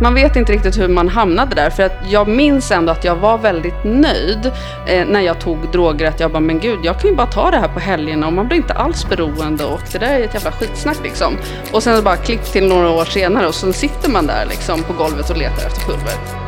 man vet inte riktigt hur man hamnade där. För att jag minns ändå att jag var väldigt nöjd eh, när jag tog droger. Att jag bara, men gud, jag kan ju bara ta det här på helgerna och man blir inte alls beroende och det där är ett jävla skitsnack liksom. Och sen bara klipp till några år senare och så sitter man där liksom på golvet och letar efter pulver.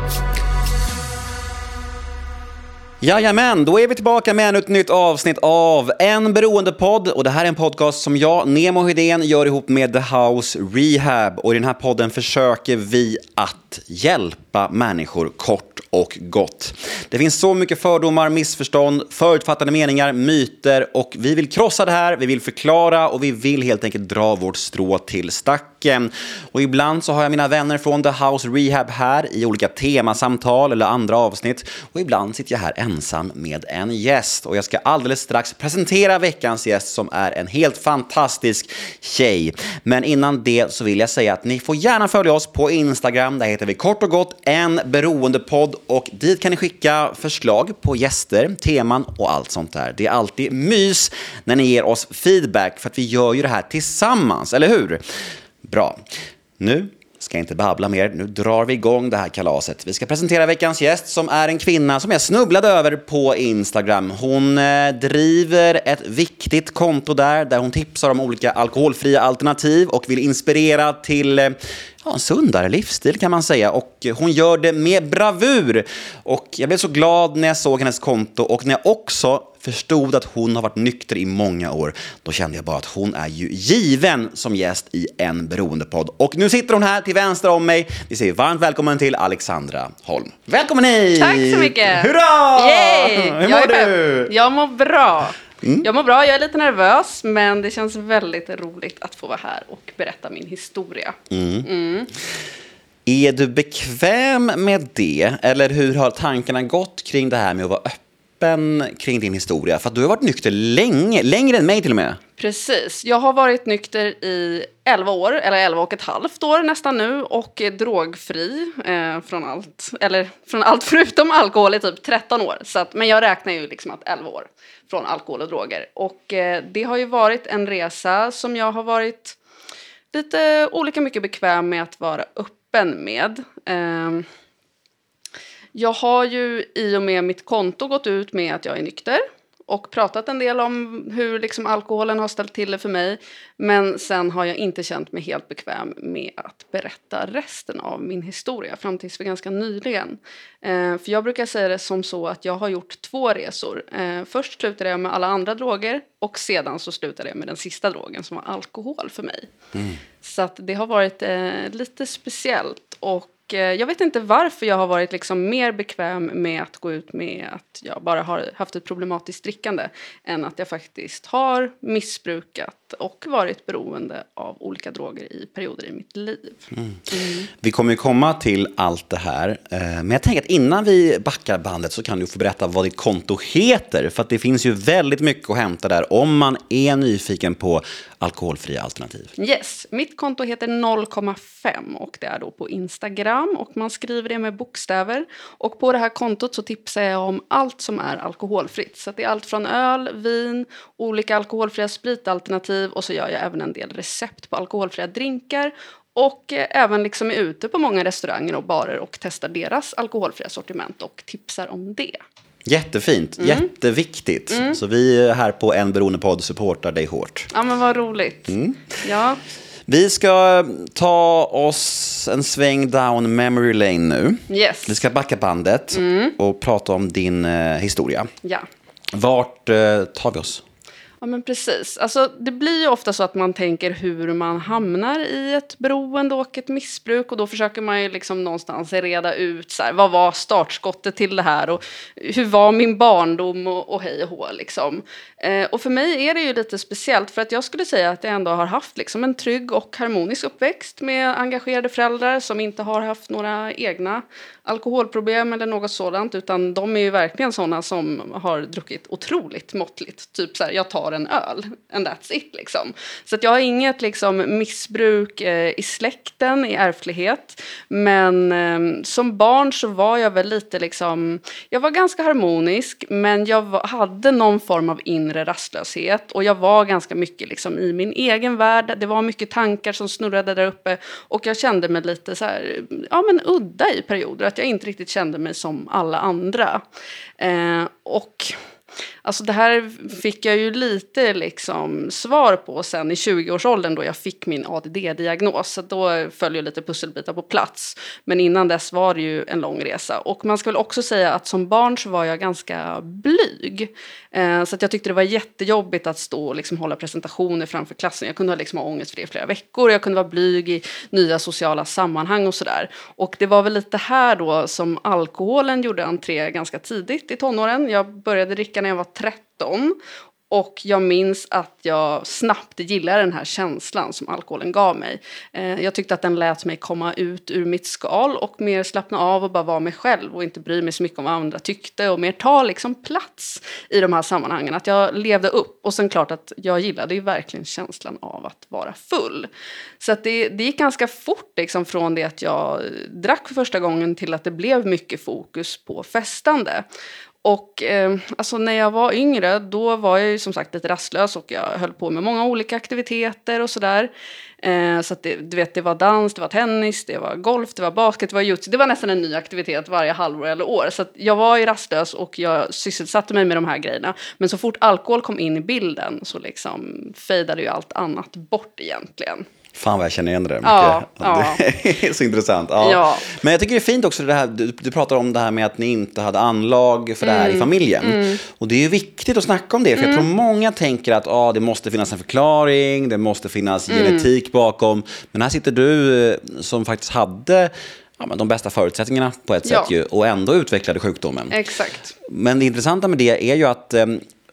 Jajamän, då är vi tillbaka med ännu ett nytt avsnitt av En beroendepodd. Och det här är en podcast som jag, Nemo Hedén, gör ihop med The House Rehab. Och i den här podden försöker vi att hjälpa människor kort och gott. Det finns så mycket fördomar, missförstånd, förutfattade meningar, myter och vi vill krossa det här, vi vill förklara och vi vill helt enkelt dra vårt strå till stacken. Och ibland så har jag mina vänner från The House Rehab här i olika temasamtal eller andra avsnitt och ibland sitter jag här ensam med en gäst. Och jag ska alldeles strax presentera veckans gäst som är en helt fantastisk tjej. Men innan det så vill jag säga att ni får gärna följa oss på Instagram. Där heter vi kort och gott en beroendepodd och dit kan ni skicka förslag på gäster, teman och allt sånt där. Det är alltid mys när ni ger oss feedback för att vi gör ju det här tillsammans, eller hur? Bra. Nu ska jag inte babbla mer, nu drar vi igång det här kalaset. Vi ska presentera veckans gäst som är en kvinna som jag snubblade över på Instagram. Hon eh, driver ett viktigt konto där, där hon tipsar om olika alkoholfria alternativ och vill inspirera till eh, ja, en sundare livsstil kan man säga. Och hon gör det med bravur. Och jag blev så glad när jag såg hennes konto och när jag också förstod att hon har varit nykter i många år, då kände jag bara att hon är ju given som gäst i en beroendepodd. Och nu sitter hon här till vänster om mig. Vi säger varmt välkommen till Alexandra Holm. Välkommen hit! Tack så mycket! Hurra! Yay! Hur mår du? Jag mår bra. Jag mår bra, jag är lite nervös, men det känns väldigt roligt att få vara här och berätta min historia. Är du bekväm med det? Eller hur har tankarna gått kring det här med att vara öppen kring din historia? För att du har varit nykter länge, längre än mig till och med. Precis. Jag har varit nykter i 11 år, eller 11 och ett halvt år nästan nu och är drogfri eh, från allt, eller från allt förutom alkohol i typ 13 år. Så att, men jag räknar ju liksom att 11 år från alkohol och droger. Och eh, det har ju varit en resa som jag har varit lite olika mycket bekväm med att vara öppen med. Eh, jag har ju i och med mitt konto gått ut med att jag är nykter och pratat en del om hur liksom alkoholen har ställt till det för mig. Men sen har jag inte känt mig helt bekväm med att berätta resten av min historia fram tills för ganska nyligen. Eh, för jag brukar säga det som så att jag har gjort två resor. Eh, först slutade jag med alla andra droger och sedan så slutade jag med den sista drogen som var alkohol för mig. Så att det har varit eh, lite speciellt. Och Eh, jag vet inte varför jag har varit liksom mer bekväm med att gå ut med att jag bara har haft ett problematiskt drickande än att jag faktiskt har missbrukat och varit beroende av olika droger i perioder i mitt liv. Vi kommer ju komma till allt det här. eh, Men jag tänker att innan vi backar bandet så kan du få berätta vad ditt konto heter. För att det finns ju väldigt mycket att hämta där om man är nyfiken på alkoholfria alternativ. Yes, mitt konto heter 0,5 och det är då på Instagram och man skriver det med bokstäver. Och på det här kontot så tipsar jag om allt som är alkoholfritt. Så det är allt från öl, vin, olika alkoholfria spritalternativ och så gör jag även en del recept på alkoholfria drinkar och eh, även liksom är ute på många restauranger och barer och testar deras alkoholfria sortiment och tipsar om det. Jättefint, jätteviktigt. Så vi här på En Beroendepodd supportar dig hårt. Ja men vad roligt. Ja, Vi ska ta oss en sväng down memory lane nu. yes. Vi ska backa bandet och prata om din eh, historia. Ja. Vart eh, tar vi oss? Ja men precis. Alltså, det blir ju ofta så att man tänker hur man hamnar i ett beroende och ett missbruk och då försöker man ju liksom någonstans reda ut så här, vad var startskottet till det här och hur var min barndom och, och hej och hå liksom. Eh, och för mig är det ju lite speciellt för att jag skulle säga att jag ändå har haft liksom en trygg och harmonisk uppväxt med engagerade föräldrar som inte har haft några egna alkoholproblem eller något sådant utan de är ju verkligen sådana som har druckit otroligt måttligt. Typ så här, jag tar en öl. And that's it liksom. Så att jag har inget liksom, missbruk eh, i släkten, i ärftlighet. Men eh, som barn så var jag väl lite liksom, jag var ganska harmonisk men jag var, hade någon form av inre rastlöshet och jag var ganska mycket liksom, i min egen värld. Det var mycket tankar som snurrade där uppe och jag kände mig lite så här, ja men udda i perioder, att jag inte riktigt kände mig som alla andra. Eh, och Alltså det här fick jag ju lite liksom svar på sen i 20-årsåldern då jag fick min ADD-diagnos. Så då föll ju lite pusselbitar på plats. Men innan dess var det ju en lång resa. Och man ska väl också säga att som barn så var jag ganska blyg. Eh, så att jag tyckte det var jättejobbigt att stå och liksom hålla presentationer framför klassen. Jag kunde ha, liksom ha ångest för det i flera veckor. Jag kunde vara blyg i nya sociala sammanhang och sådär. Och det var väl lite här då som alkoholen gjorde entré ganska tidigt i tonåren. Jag började dricka när jag var 13 och jag minns att jag snabbt gillade den här känslan som alkoholen gav mig. Eh, jag tyckte att den lät mig komma ut ur mitt skal och mer slappna av och bara vara mig själv och inte bry mig så mycket om vad andra tyckte och mer ta liksom plats i de här sammanhangen. Att jag levde upp och sen klart att jag gillade ju verkligen känslan av att vara full. Så att det, det gick ganska fort liksom från det att jag drack för första gången till att det blev mycket fokus på festande. Och eh, alltså när jag var yngre då var jag ju som sagt lite rastlös och jag höll på med många olika aktiviteter och sådär. Eh, så att det, du vet, det var dans, det var tennis, det var golf, det var basket, det var jutsu. Det var nästan en ny aktivitet varje halvår eller år. Så att jag var ju rastlös och jag sysselsatte mig med de här grejerna. Men så fort alkohol kom in i bilden så liksom fejdade ju allt annat bort egentligen. Fan vad jag känner igen det där mycket. Ja, ja. Det är så intressant. Ja. ja. Men jag tycker det är fint också det här, du, du pratar om det här med att ni inte hade anlag för det här mm. i familjen. Mm. Och det är ju viktigt att snacka om det, för mm. jag tror många tänker att ah, det måste finnas en förklaring, det måste finnas mm. genetik bakom. Men här sitter du eh, som faktiskt hade ja, men de bästa förutsättningarna på ett sätt ju, och ändå utvecklade sjukdomen. Exakt. Men det intressanta med det är ju att eh,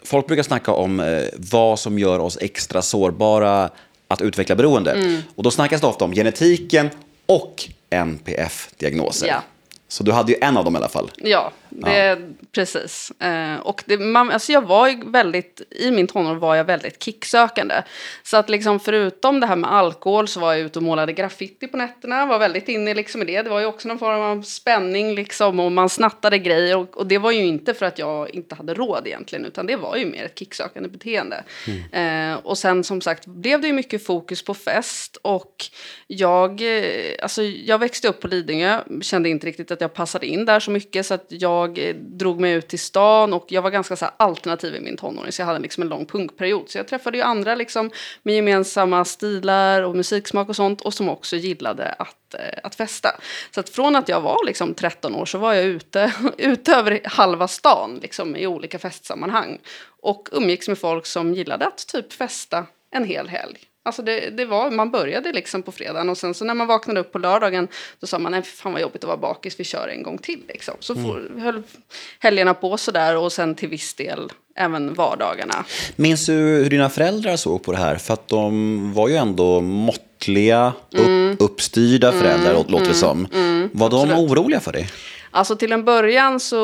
folk brukar snacka om eh, vad som gör oss extra sårbara att utveckla beroende. Mm. Och då snackas det ofta om genetiken och NPF-diagnoser. Ja. Så du hade ju en av dem i alla fall. Ja, det, ja. precis. Eh, och det, man, alltså jag var ju väldigt, i min tonår var jag väldigt kicksökande. Så att liksom förutom det här med alkohol så var jag ute och målade graffiti på nätterna. Var väldigt inne liksom i det. Det var ju också någon form av spänning liksom och man snattade grejer. Och, och det var ju inte för att jag inte hade råd egentligen utan det var ju mer ett kicksökande beteende. Mm. Eh, och sen som sagt blev det ju mycket fokus på fest och jag, eh, alltså jag växte upp på Lidingö, kände inte riktigt att jag passade in där så mycket så att jag jag drog mig ut till stan och jag var ganska så alternativ i min tonåring så jag hade liksom en lång punkperiod. Så jag träffade ju andra liksom med gemensamma stilar och musiksmak och sånt och som också gillade att, eh, att festa. Så att från att jag var liksom 13 år så var jag ute, ute över halva stan liksom i olika festsammanhang och umgicks med folk som gillade att typ festa en hel helg. Alltså det, det, var, man började liksom på fredagen och sen så när man vaknade upp på lördagen då sa man nej fan vad jobbigt att vara bakis, vi kör en gång till. Liksom. Så mm. höll helgerna på sådär och sen till viss del även vardagarna. Minns du hur dina föräldrar såg på det här? För att de var ju ändå måttliga, upp, mm. uppstyrda föräldrar mm. låter det som. Mm. Var de Absolut. oroliga för dig? Alltså till en början så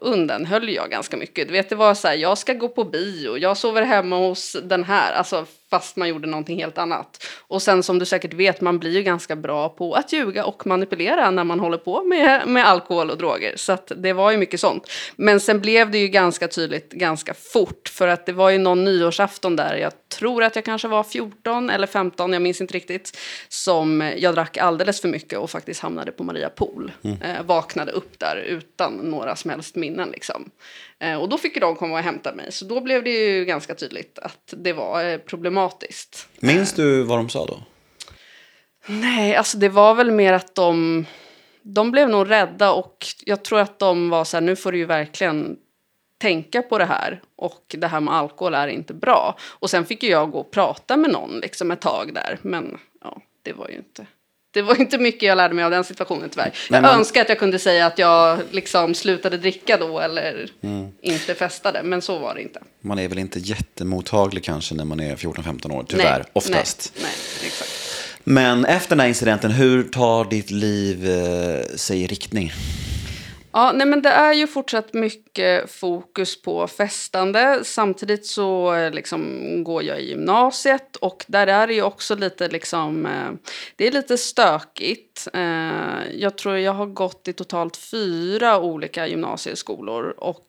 undanhöll jag ganska mycket. Du vet, det var så här, jag ska gå på bio, jag sover hemma hos den här. Alltså fast man gjorde någonting helt annat. Och sen som du säkert vet, man blir ju ganska bra på att ljuga och manipulera när man håller på med, med alkohol och droger. Så att det var ju mycket sånt. Men sen blev det ju ganska tydligt ganska fort, för att det var ju någon nyårsafton där, jag tror att jag kanske var 14 eller 15, jag minns inte riktigt, som jag drack alldeles för mycket och faktiskt hamnade på Maria Pool. Mm. Eh, vaknade upp där utan några som helst minnen liksom. Eh, och då fick de komma och hämta mig. Så då blev det ju ganska tydligt att det var eh, problematiskt. Minns du vad de sa då? Nej, alltså det var väl mer att de, de blev nog rädda och jag tror att de var så här, nu får du ju verkligen tänka på det här och det här med alkohol är inte bra. Och sen fick ju jag gå och prata med någon liksom ett tag där, men ja, det var ju inte det var inte mycket jag lärde mig av den situationen tyvärr. jag man... önskar att jag kunde säga att jag liksom slutade dricka då eller mm. inte festade, men så var det inte. Man är väl inte jättemottaglig kanske när man är 14-15 år, tyvärr, nej, oftast. Nej, nej, exakt. Men efter den här incidenten, hur tar ditt liv eh, sig i riktning? Ja, nej men det är ju fortsatt mycket fokus på festande. Samtidigt så eh, liksom går jag i gymnasiet och där är det ju också lite liksom, eh, det är lite stökigt. Eh, jag tror jag har gått i totalt fyra olika gymnasieskolor och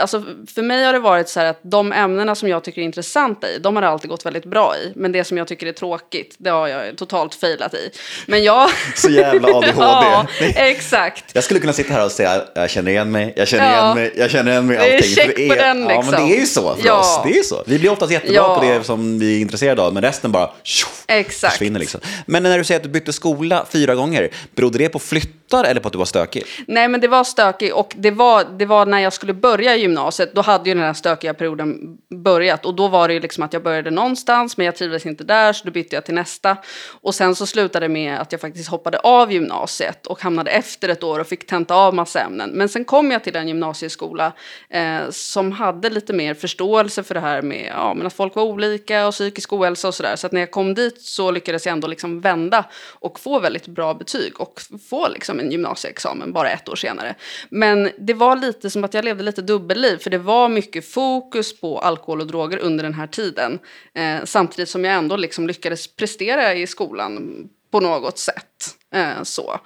alltså för mig har det varit så här att de ämnena som jag tycker är intressanta i, de har alltid gått väldigt bra i. Men det som jag tycker är tråkigt, det har jag totalt failat i. Men jag... Så jävla ADHD. ja, exakt. Jag skulle kunna sitta här och säga, jag känner igen mig, jag känner Ja. igen mig, jag känner igen mig. Det är Allting. För check på den, Ja, men liksom. det är ju så för Ja. oss. Det är så. Vi blir oftast jättebra Ja. på det som vi är intresserade av, men resten bara tjoff, Exakt. försvinner. Liksom. Men när du säger att du bytte skola fyra gånger, berodde det på flyttar eller på att du var stökig? Nej men det var stökig. och det var, det var när jag skulle börja gymnasiet, då hade ju den här stökiga perioden börjat och då var det ju liksom att jag började någonstans men jag trivdes inte där så då bytte jag till nästa. Och sen så slutade det med att jag faktiskt hoppade av gymnasiet och hamnade efter ett år och fick tenta av massa ämnen. Men sen kom jag till en gymnasieskola eh, som hade lite mer förståelse för det här med ja, men att folk var olika och psykisk ohälsa och sådär. Så att när jag kom dit så lyckades jag ändå liksom vända och få väldigt bra betyg och få liksom en gymnasieexamen bara ett år senare. Men det var lite som att jag levde lite dubbelliv för det var mycket fokus på alkohol och droger under den här tiden. Eh, samtidigt som jag ändå liksom lyckades prestera i skolan på något sätt. Eh, så.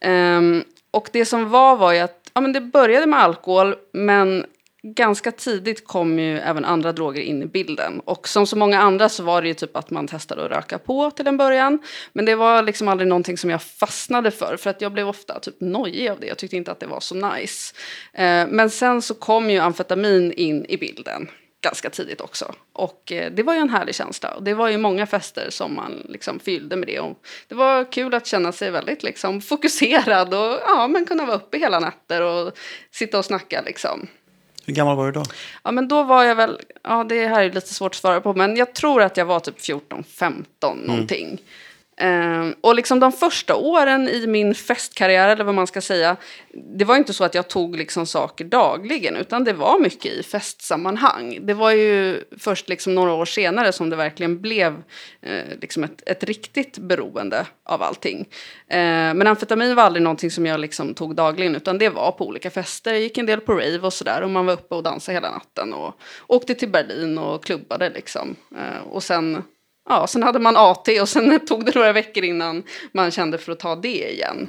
Eh, och det som var var ju att ja, men det började med alkohol men ganska tidigt kom ju även andra droger in i bilden. Och som så många andra så var det ju typ att man testade att röka på till en början. Men det var liksom aldrig någonting som jag fastnade för. För att jag blev ofta typ nojig av det. Jag tyckte inte att det var så nice. Eh, men sen så kom ju amfetamin in i bilden ganska tidigt också. Och eh, det var ju en härlig känsla. Och det var ju många fester som man liksom fyllde med det. Och det var kul att känna sig väldigt liksom fokuserad och ja, men kunna vara uppe hela nätter och sitta och snacka liksom. Hur gammal var du då? Ja, men då var jag väl, ja det här är lite svårt att svara på, men jag tror att jag var typ 14, 15 någonting. Ehm, och liksom de första åren i min festkarriär, eller vad man ska säga, det var inte så att jag tog liksom saker dagligen, utan det var mycket i festsammanhang. Det var ju först liksom några år senare som det verkligen blev eh, liksom ett, ett riktigt beroende av allting. Eh, men amfetamin var aldrig någonting som jag liksom tog dagligen, utan det var på olika fester. Jag gick en del på rave och sådär, och man var uppe och dansade hela natten och åkte till Berlin och klubbade liksom. Eh, och sen Ja, sen hade man AT och sen tog det några veckor innan man kände för att ta det igen.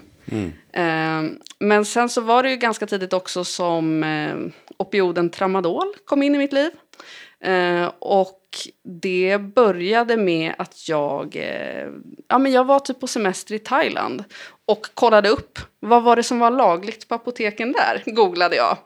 Eh, men sen så var det ju ganska tidigt också som eh, opioden tramadol kom in i mitt liv. Eh, och det började med att jag, eh, ja men jag var typ på semester i Thailand och kollade upp vad var det som var lagligt på apoteken där, googlade jag.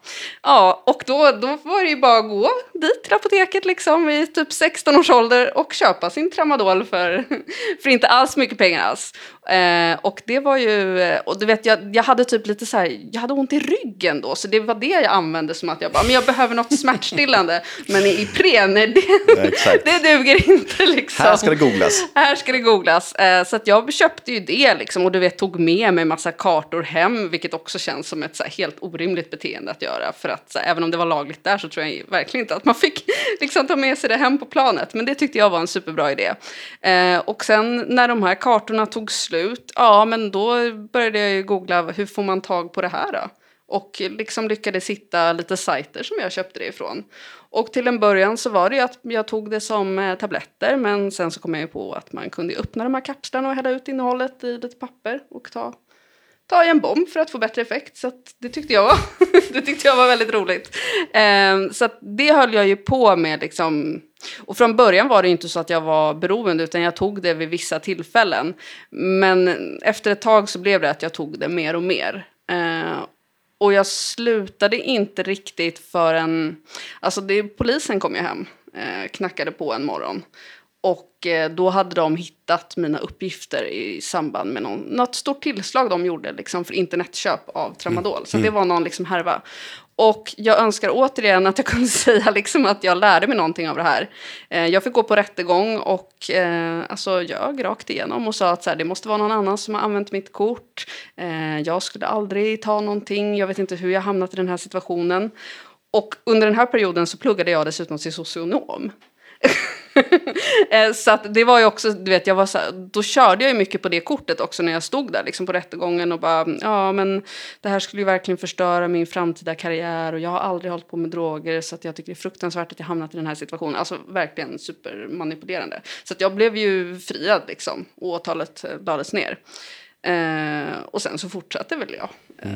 Ja, och då, då var det ju bara att gå dit till apoteket liksom i typ 16 års ålder och köpa sin tramadol för, för inte alls mycket pengar alls. Eh, och det var ju, eh, och du vet jag, jag hade typ lite så här, jag hade ont i ryggen då så det var det jag använde som att jag bara, men jag behöver något smärtstillande. men i Ipren, det, exakt. det duger inte liksom. Här ska det googlas. Här ska det googlas. Eh, så jag köpte ju det liksom och du vet tog med mig massa kartor hem, vilket också känns som ett helt orimligt beteende att göra. För att här, även om det var lagligt där så tror jag verkligen inte att man fick liksom ta med sig det hem på planet. Men det tyckte jag var en superbra idé. Eh, och sen när de här kartorna tog slut, ja men då började jag ju googla hur får man tag på det här då? Och liksom lyckades hitta lite sajter som jag köpte det ifrån. Och till en början så var det ju att jag tog det som eh, tabletter men sen så kom jag ju på att man kunde öppna de här kapslarna och hälla ut innehållet i lite papper och ta, ta i en bomb för att få bättre effekt. Så att det, tyckte jag var, det tyckte jag var väldigt roligt. Ehm, så att det höll jag ju på med liksom. Och från början var det inte så att jag var beroende utan jag tog det vid vissa tillfällen. Men efter ett tag så blev det att jag tog det mer och mer. Ehm, och jag slutade inte riktigt förrän, alltså det, polisen kom ju hem, eh, knackade på en morgon. Och eh, då hade de hittat mina uppgifter i samband med någon, något stort tillslag de gjorde liksom, för internetköp av tramadol. Så det var någon liksom härva. Och jag önskar återigen att jag kunde säga liksom att jag lärde mig någonting av det här. Eh, jag fick gå på rättegång och eh, alltså, jag rakt igenom och sa att så här, det måste vara någon annan som har använt mitt kort. Eh, jag skulle aldrig ta någonting, jag vet inte hur jag hamnat i den här situationen. Och under den här perioden så pluggade jag dessutom till socionom. Eh, så att det var ju också, du vet, jag var så här, då körde jag ju mycket på det kortet också när jag stod där liksom på rättegången och bara, ja men det här skulle ju verkligen förstöra min framtida karriär och jag har aldrig hållit på med droger så att jag tycker det är fruktansvärt att jag hamnat i den här situationen. Alltså verkligen supermanipulerande. Så att jag blev ju friad liksom och åtalet eh, lades ner. Eh, och sen så fortsatte väl jag. Eh,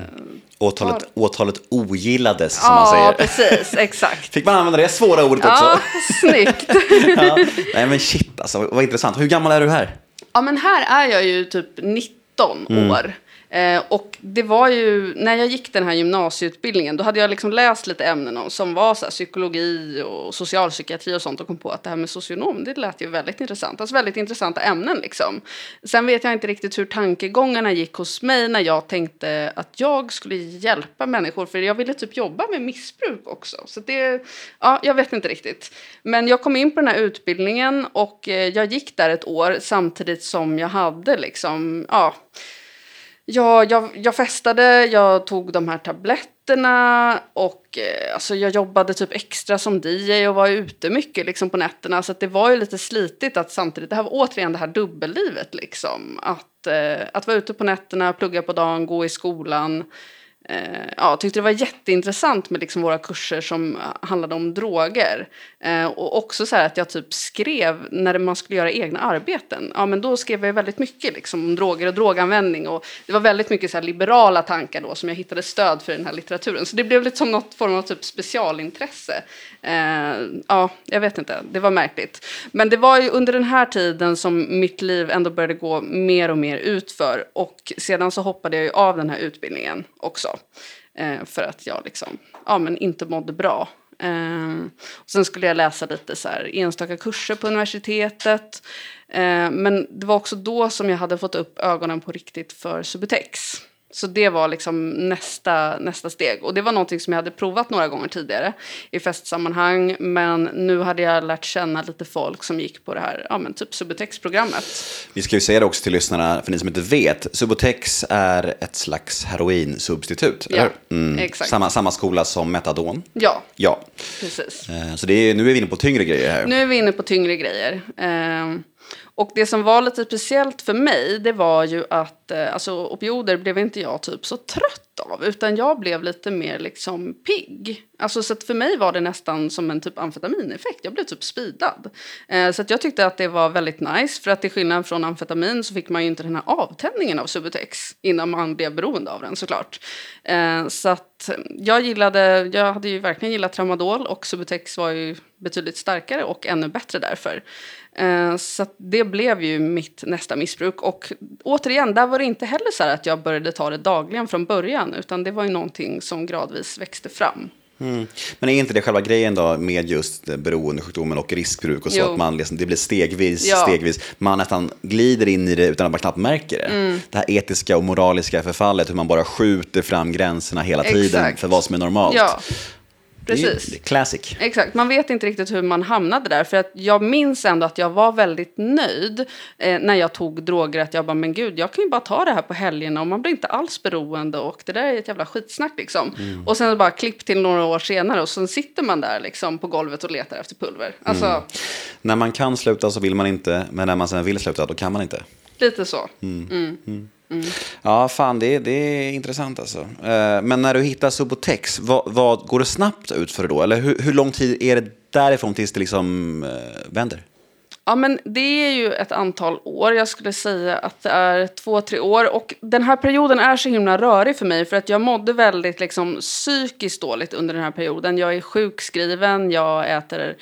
Åtalet, Var- åtalet ogillades, som man Ja, säger. precis, exakt. Fick man använda det svåra ordet också? Ja, snyggt. Ja. Nej men shit alltså, vad intressant. Hur gammal är du här? Ja, men här är jag ju typ 19 år. Eh, och det var ju, när jag gick den här gymnasieutbildningen, då hade jag liksom läst lite ämnen om, som var så här, psykologi och socialpsykiatri och sånt och kom på att det här med socionom, det lät ju väldigt intressant. Alltså väldigt intressanta ämnen liksom. Sen vet jag inte riktigt hur tankegångarna gick hos mig när jag tänkte att jag skulle hjälpa människor, för jag ville typ jobba med missbruk också. Så det, ja, jag vet inte riktigt. Men jag kom in på den här utbildningen och eh, jag gick där ett år samtidigt som jag hade liksom, ja, Ja, jag, jag festade, jag tog de här tabletterna och eh, alltså jag jobbade typ extra som DJ och var ute mycket liksom på nätterna. Så att det var ju lite slitigt att samtidigt, det här var återigen det här dubbellivet liksom. Att, eh, att vara ute på nätterna, plugga på dagen, gå i skolan. Eh, ja, tyckte det var jätteintressant med liksom våra kurser som handlade om droger. Eh, och också så här att jag typ skrev när man skulle göra egna arbeten. Ja, men då skrev jag väldigt mycket liksom om droger och droganvändning. Och det var väldigt mycket så här liberala tankar då som jag hittade stöd för i den här litteraturen. Så det blev lite som något form av typ specialintresse. Eh, ja, jag vet inte, det var märkligt. Men det var ju under den här tiden som mitt liv ändå började gå mer och mer utför. Och sedan så hoppade jag ju av den här utbildningen också. Eh, för att jag liksom, ja, men inte mådde bra. Eh, och sen skulle jag läsa lite så här enstaka kurser på universitetet. Eh, men det var också då som jag hade fått upp ögonen på riktigt för Subutex. Så det var liksom nästa, nästa steg. Och det var någonting som jag hade provat några gånger tidigare i festsammanhang. Men nu hade jag lärt känna lite folk som gick på det här, ja men typ Subutex-programmet. Vi ska ju säga det också till lyssnarna, för ni som inte vet. Subotex är ett slags heroinsubstitut, Ja? Mm. exakt. Samma, samma skola som metadon. Ja, Ja, precis. Eh, så det är, nu är vi inne på tyngre grejer här. Nu är vi inne på tyngre grejer. Och det som var lite speciellt för mig, det var ju att eh, alltså, opioider blev inte jag typ så trött av, utan jag blev lite mer liksom pigg. Alltså, så att för mig var det nästan som en typ amfetamineffekt. Jag blev typ speedad. Eh, så att jag tyckte att det var väldigt nice, för att till skillnad från amfetamin så fick man ju inte den här avtändningen av Subutex innan man blev beroende av den såklart. Eh, så att jag gillade, jag hade ju verkligen gillat tramadol och Subutex var ju betydligt starkare och ännu bättre därför. Eh, Så det blev ju mitt nästa missbruk. Och återigen, där var det inte heller så att jag började ta det dagligen från början. Utan det var ju någonting som gradvis växte fram. Mm. Men är inte det själva grejen då med just beroendesjukdomen och riskbruk och så Jo. att man liksom, det blir stegvis, Ja. stegvis, man nästan glider in i det utan att man knappt märker det. Mm. Det här etiska och moraliska förfallet, hur man bara skjuter fram gränserna hela tiden Exakt. för vad som är normalt. Ja, precis. det är classic. Exakt, man vet inte riktigt hur man hamnade där. För att jag minns ändå att jag var väldigt nöjd eh, när jag tog droger. Att jag bara, men gud, jag kan ju bara ta det här på helgerna och man blir inte alls beroende och det där är ett jävla skitsnack liksom. Och sen bara klipp till några år senare och sen sitter man där liksom på golvet och letar efter pulver. Alltså, När man kan sluta så vill man inte, men när man sen vill sluta då kan man inte. lite så. Ja, fan det, det är intressant alltså. Eh, Men när du hittar Subotex, vad, vad, går det snabbt ut för det då? Eller hur, hur lång tid är det därifrån tills det liksom eh, vänder? Ja, men det är ju ett antal år. Jag skulle säga att det är två, tre år. Och den här perioden är så himla rörig för mig för att jag mådde väldigt liksom, psykiskt dåligt under den här perioden. Jag är sjukskriven, jag äter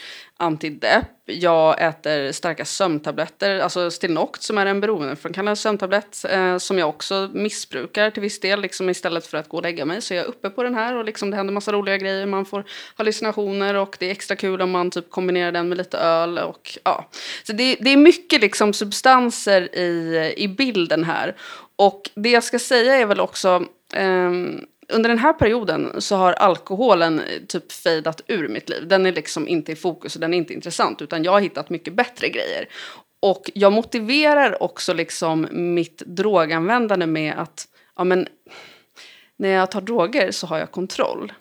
antidepp, jag äter starka sömntabletter, alltså Stilnoct som är en beroendeframkallande sömntablett eh, som jag också missbrukar till viss del. Liksom, istället för att gå och lägga mig så är jag uppe på den här och liksom, det händer massa roliga grejer. Man får hallucinationer och det är extra kul om man typ kombinerar den med lite öl. Och, ja. Så det, det är mycket liksom, substanser i, i bilden här. Och det jag ska säga är väl också ehm, under den här perioden så har alkoholen eh, typ fejdat ur mitt liv. Den är liksom inte i fokus och den är inte intressant utan jag har hittat mycket bättre grejer. Och jag motiverar också liksom mitt droganvändande med att ja, men, när jag tar droger så har jag kontroll.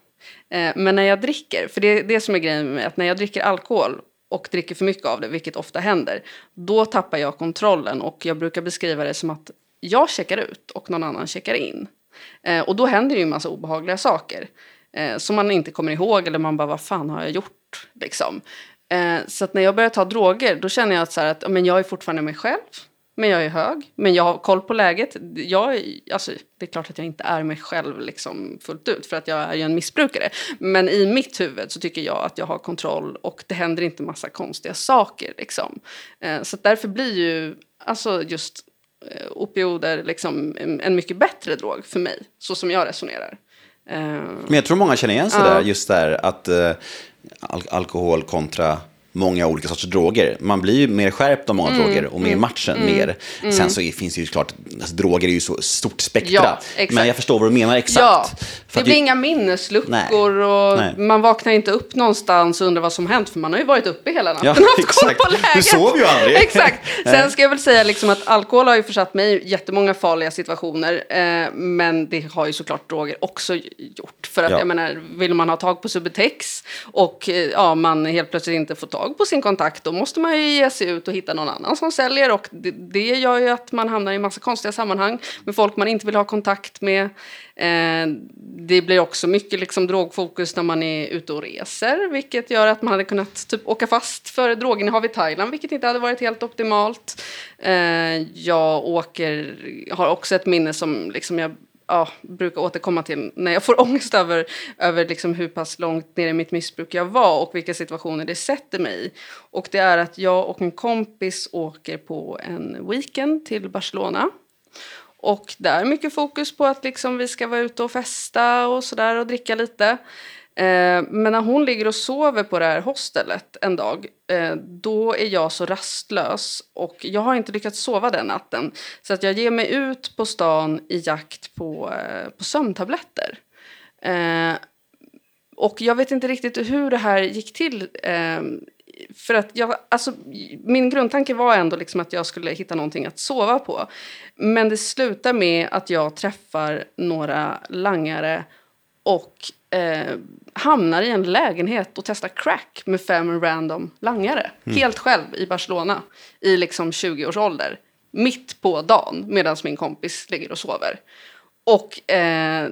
Eh, men när jag dricker, för det är det som är grejen med att när jag dricker alkohol och dricker för mycket av det, vilket ofta händer, då tappar jag kontrollen och jag brukar beskriva det som att jag checkar ut och någon annan checkar in. Eh, och då händer ju en massa obehagliga saker eh, som man inte kommer ihåg eller man bara vad fan har jag gjort liksom. Eh, så att när jag börjar ta droger då känner jag att, så här, att men jag är fortfarande mig själv. Men jag är hög, men jag har koll på läget. Jag, alltså, det är klart att jag inte är mig själv liksom fullt ut för att jag är ju en missbrukare. Men i mitt huvud så tycker jag att jag har kontroll och det händer inte massa konstiga saker. Liksom. Eh, så därför blir ju alltså just opioider liksom en, mycket bättre drog för mig, så som jag resonerar. Eh, Men jag tror många känner igen sig Ja. där, just där att eh, al- alkohol kontra många olika sorters droger. Man blir ju mer skärpt av många Mm, droger och med matchen mer. Sen så är, finns det ju klart, alltså, droger är ju så stort spektra. Ja. Men jag förstår vad du menar exakt. Ja, det blir ju- inga minnesluckor Nej. och Nej. man vaknar inte upp någonstans och undrar vad som hänt för man har ju varit uppe hela natten Ja, och haft koll på Du läget. sov ju aldrig. exakt. Sen ska jag väl säga liksom att alkohol har ju försatt mig i jättemånga farliga situationer eh, men det har ju såklart droger också gjort. För att Ja. jag menar, vill man ha tag på Subutex och eh, ja, man helt plötsligt inte får tag på sin kontakt då måste man ju ge sig ut och hitta någon annan som säljer och det, det gör ju att man hamnar i massa konstiga sammanhang med folk man inte vill ha kontakt med. Eh, det blir också mycket liksom drogfokus när man är ute och reser vilket gör att man hade kunnat typ åka fast för droginnehav i Thailand vilket inte hade varit helt optimalt. Eh, jag åker, har också ett minne som liksom jag ja, brukar återkomma till när jag får ångest över, över liksom hur pass långt ner i mitt missbruk jag var och vilka situationer det sätter mig i. Och det är att jag och en kompis åker på en weekend till Barcelona. Och det är mycket fokus på att liksom vi ska vara ute och festa och sådär och dricka lite. Eh, men när hon ligger och sover på det här hostelet en dag, eh, då är jag så rastlös och jag har inte lyckats sova den natten. Så att jag ger mig ut på stan i jakt på, eh, på sömntabletter. Eh, och jag vet inte riktigt hur det här gick till. Eh, för att jag, alltså, min grundtanke var ändå liksom att jag skulle hitta någonting att sova på. Men det slutar med att jag träffar några langare och eh, hamnar i en lägenhet och testar crack med fem random langare. Helt själv i Barcelona i liksom 20 års ålder. Mitt på dagen medan min kompis ligger och sover. Och eh,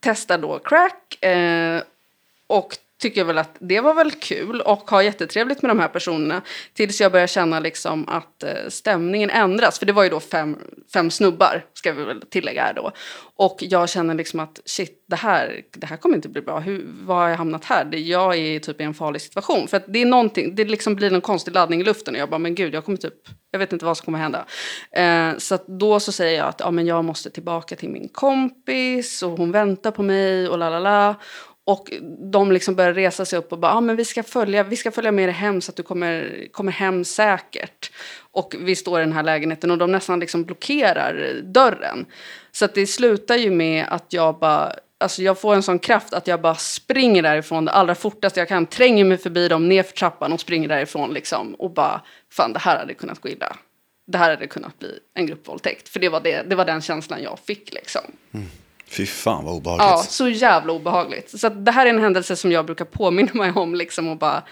testar då crack eh, och tycker jag väl att det var väl kul och har jättetrevligt med de här personerna tills jag börjar känna liksom att eh, stämningen ändras. För det var ju då fem, fem snubbar, ska vi väl tillägga här då. Och jag känner liksom att shit, det här, det här kommer inte bli bra. Hur, var har jag hamnat här? Jag är typ i en farlig situation. För att det är någonting, det liksom blir en konstig laddning i luften och jag bara, men gud, jag kommer typ, jag vet inte vad som kommer hända. Eh, så att då så säger jag att ja, men jag måste tillbaka till min kompis och hon väntar på mig och la la la. Och de liksom börjar resa sig upp och bara, ah, men vi ska följa, vi ska följa med dig hem så att du kommer, kommer hem säkert. Och vi står i den här lägenheten och de nästan liksom blockerar dörren. Så att det slutar ju med att jag bara, alltså jag får en sån kraft att jag bara springer därifrån det allra fortaste jag kan. Tränger mig förbi dem nerför trappan och springer därifrån liksom. Och bara, fan det här hade kunnat gå illa. Det här hade kunnat bli en gruppvåldtäkt. För det var, det, det var den känslan jag fick liksom. Mm. Fy fan vad obehagligt. Ja, så jävla obehagligt. Så att det här är en händelse som jag brukar påminna mig om liksom och bara,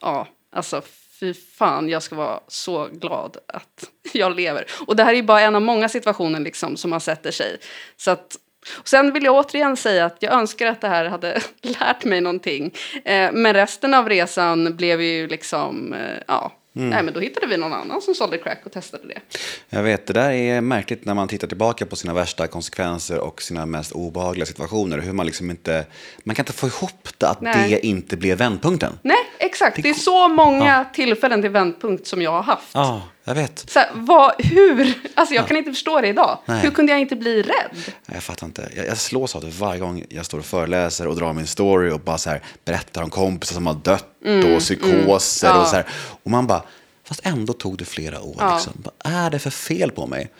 ja, alltså fy fan, jag ska vara så glad att jag lever. Och det här är ju bara en av många situationer liksom som man sätter sig. Så att, och sen vill jag återigen säga att jag önskar att det här hade lärt mig någonting. Eh, men resten av resan blev ju liksom, eh, ja, nej men då hittade vi någon annan som sålde crack och testade det. Jag vet, det där är märkligt när man tittar tillbaka på sina värsta konsekvenser och sina mest obehagliga situationer. Hur man liksom inte, man kan inte få ihop det att Nej. det inte blev vändpunkten. Nej, exakt. Det är så många tillfällen till vändpunkt som jag har haft. Ja, jag vet. Så här, vad, hur? Alltså jag kan inte förstå det idag. Nej. Hur kunde jag inte bli rädd? Jag fattar inte. Jag, jag slås av det varje gång jag står och föreläser och drar min story och bara så här berättar om kompisar som har dött och psykoser Ja. och så här. Och man bara, fast ändå tog det flera år. Ja. Liksom. Vad är det för fel på mig?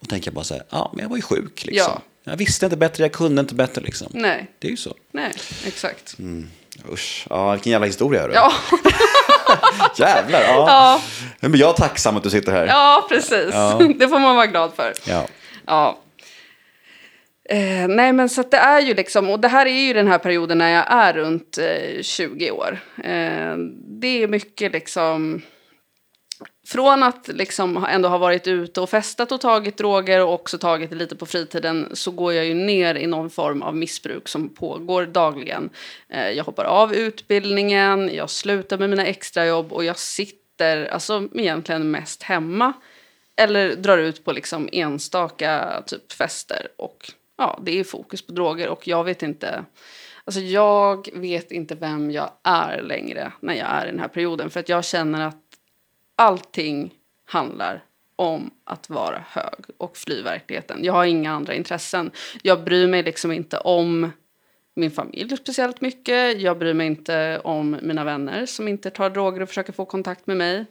Och tänker jag bara så här, ja, men jag var ju sjuk liksom. Ja. Jag visste inte bättre, jag kunde inte bättre liksom. Nej, Det är ju så. nej, exakt. Usch, ja, vilken jävla historia. Hörru. Ja, Jävlar, ja. ja, Men jag är tacksam att du sitter här. ja, precis. Ja. Det får man vara glad för. Ja. Ja. Eh, nej men så att det är ju liksom, och det här är ju den här perioden när jag är runt eh, 20 år. Eh, det är mycket liksom, från att liksom ändå ha varit ute och festat och tagit droger och också tagit det lite på fritiden så går jag ju ner i någon form av missbruk som pågår dagligen. Eh, jag hoppar av utbildningen, jag slutar med mina extrajobb och jag sitter alltså egentligen mest hemma eller drar ut på liksom enstaka typ fester och ja, det är fokus på droger och jag vet inte Alltså jag vet inte vem jag är längre när jag är i den här perioden för att jag känner att allting handlar om att vara hög och fly verkligheten. Jag har inga andra intressen. Jag bryr mig liksom inte om min familj speciellt mycket. Jag bryr mig inte om mina vänner som inte tar droger och försöker få kontakt med mig.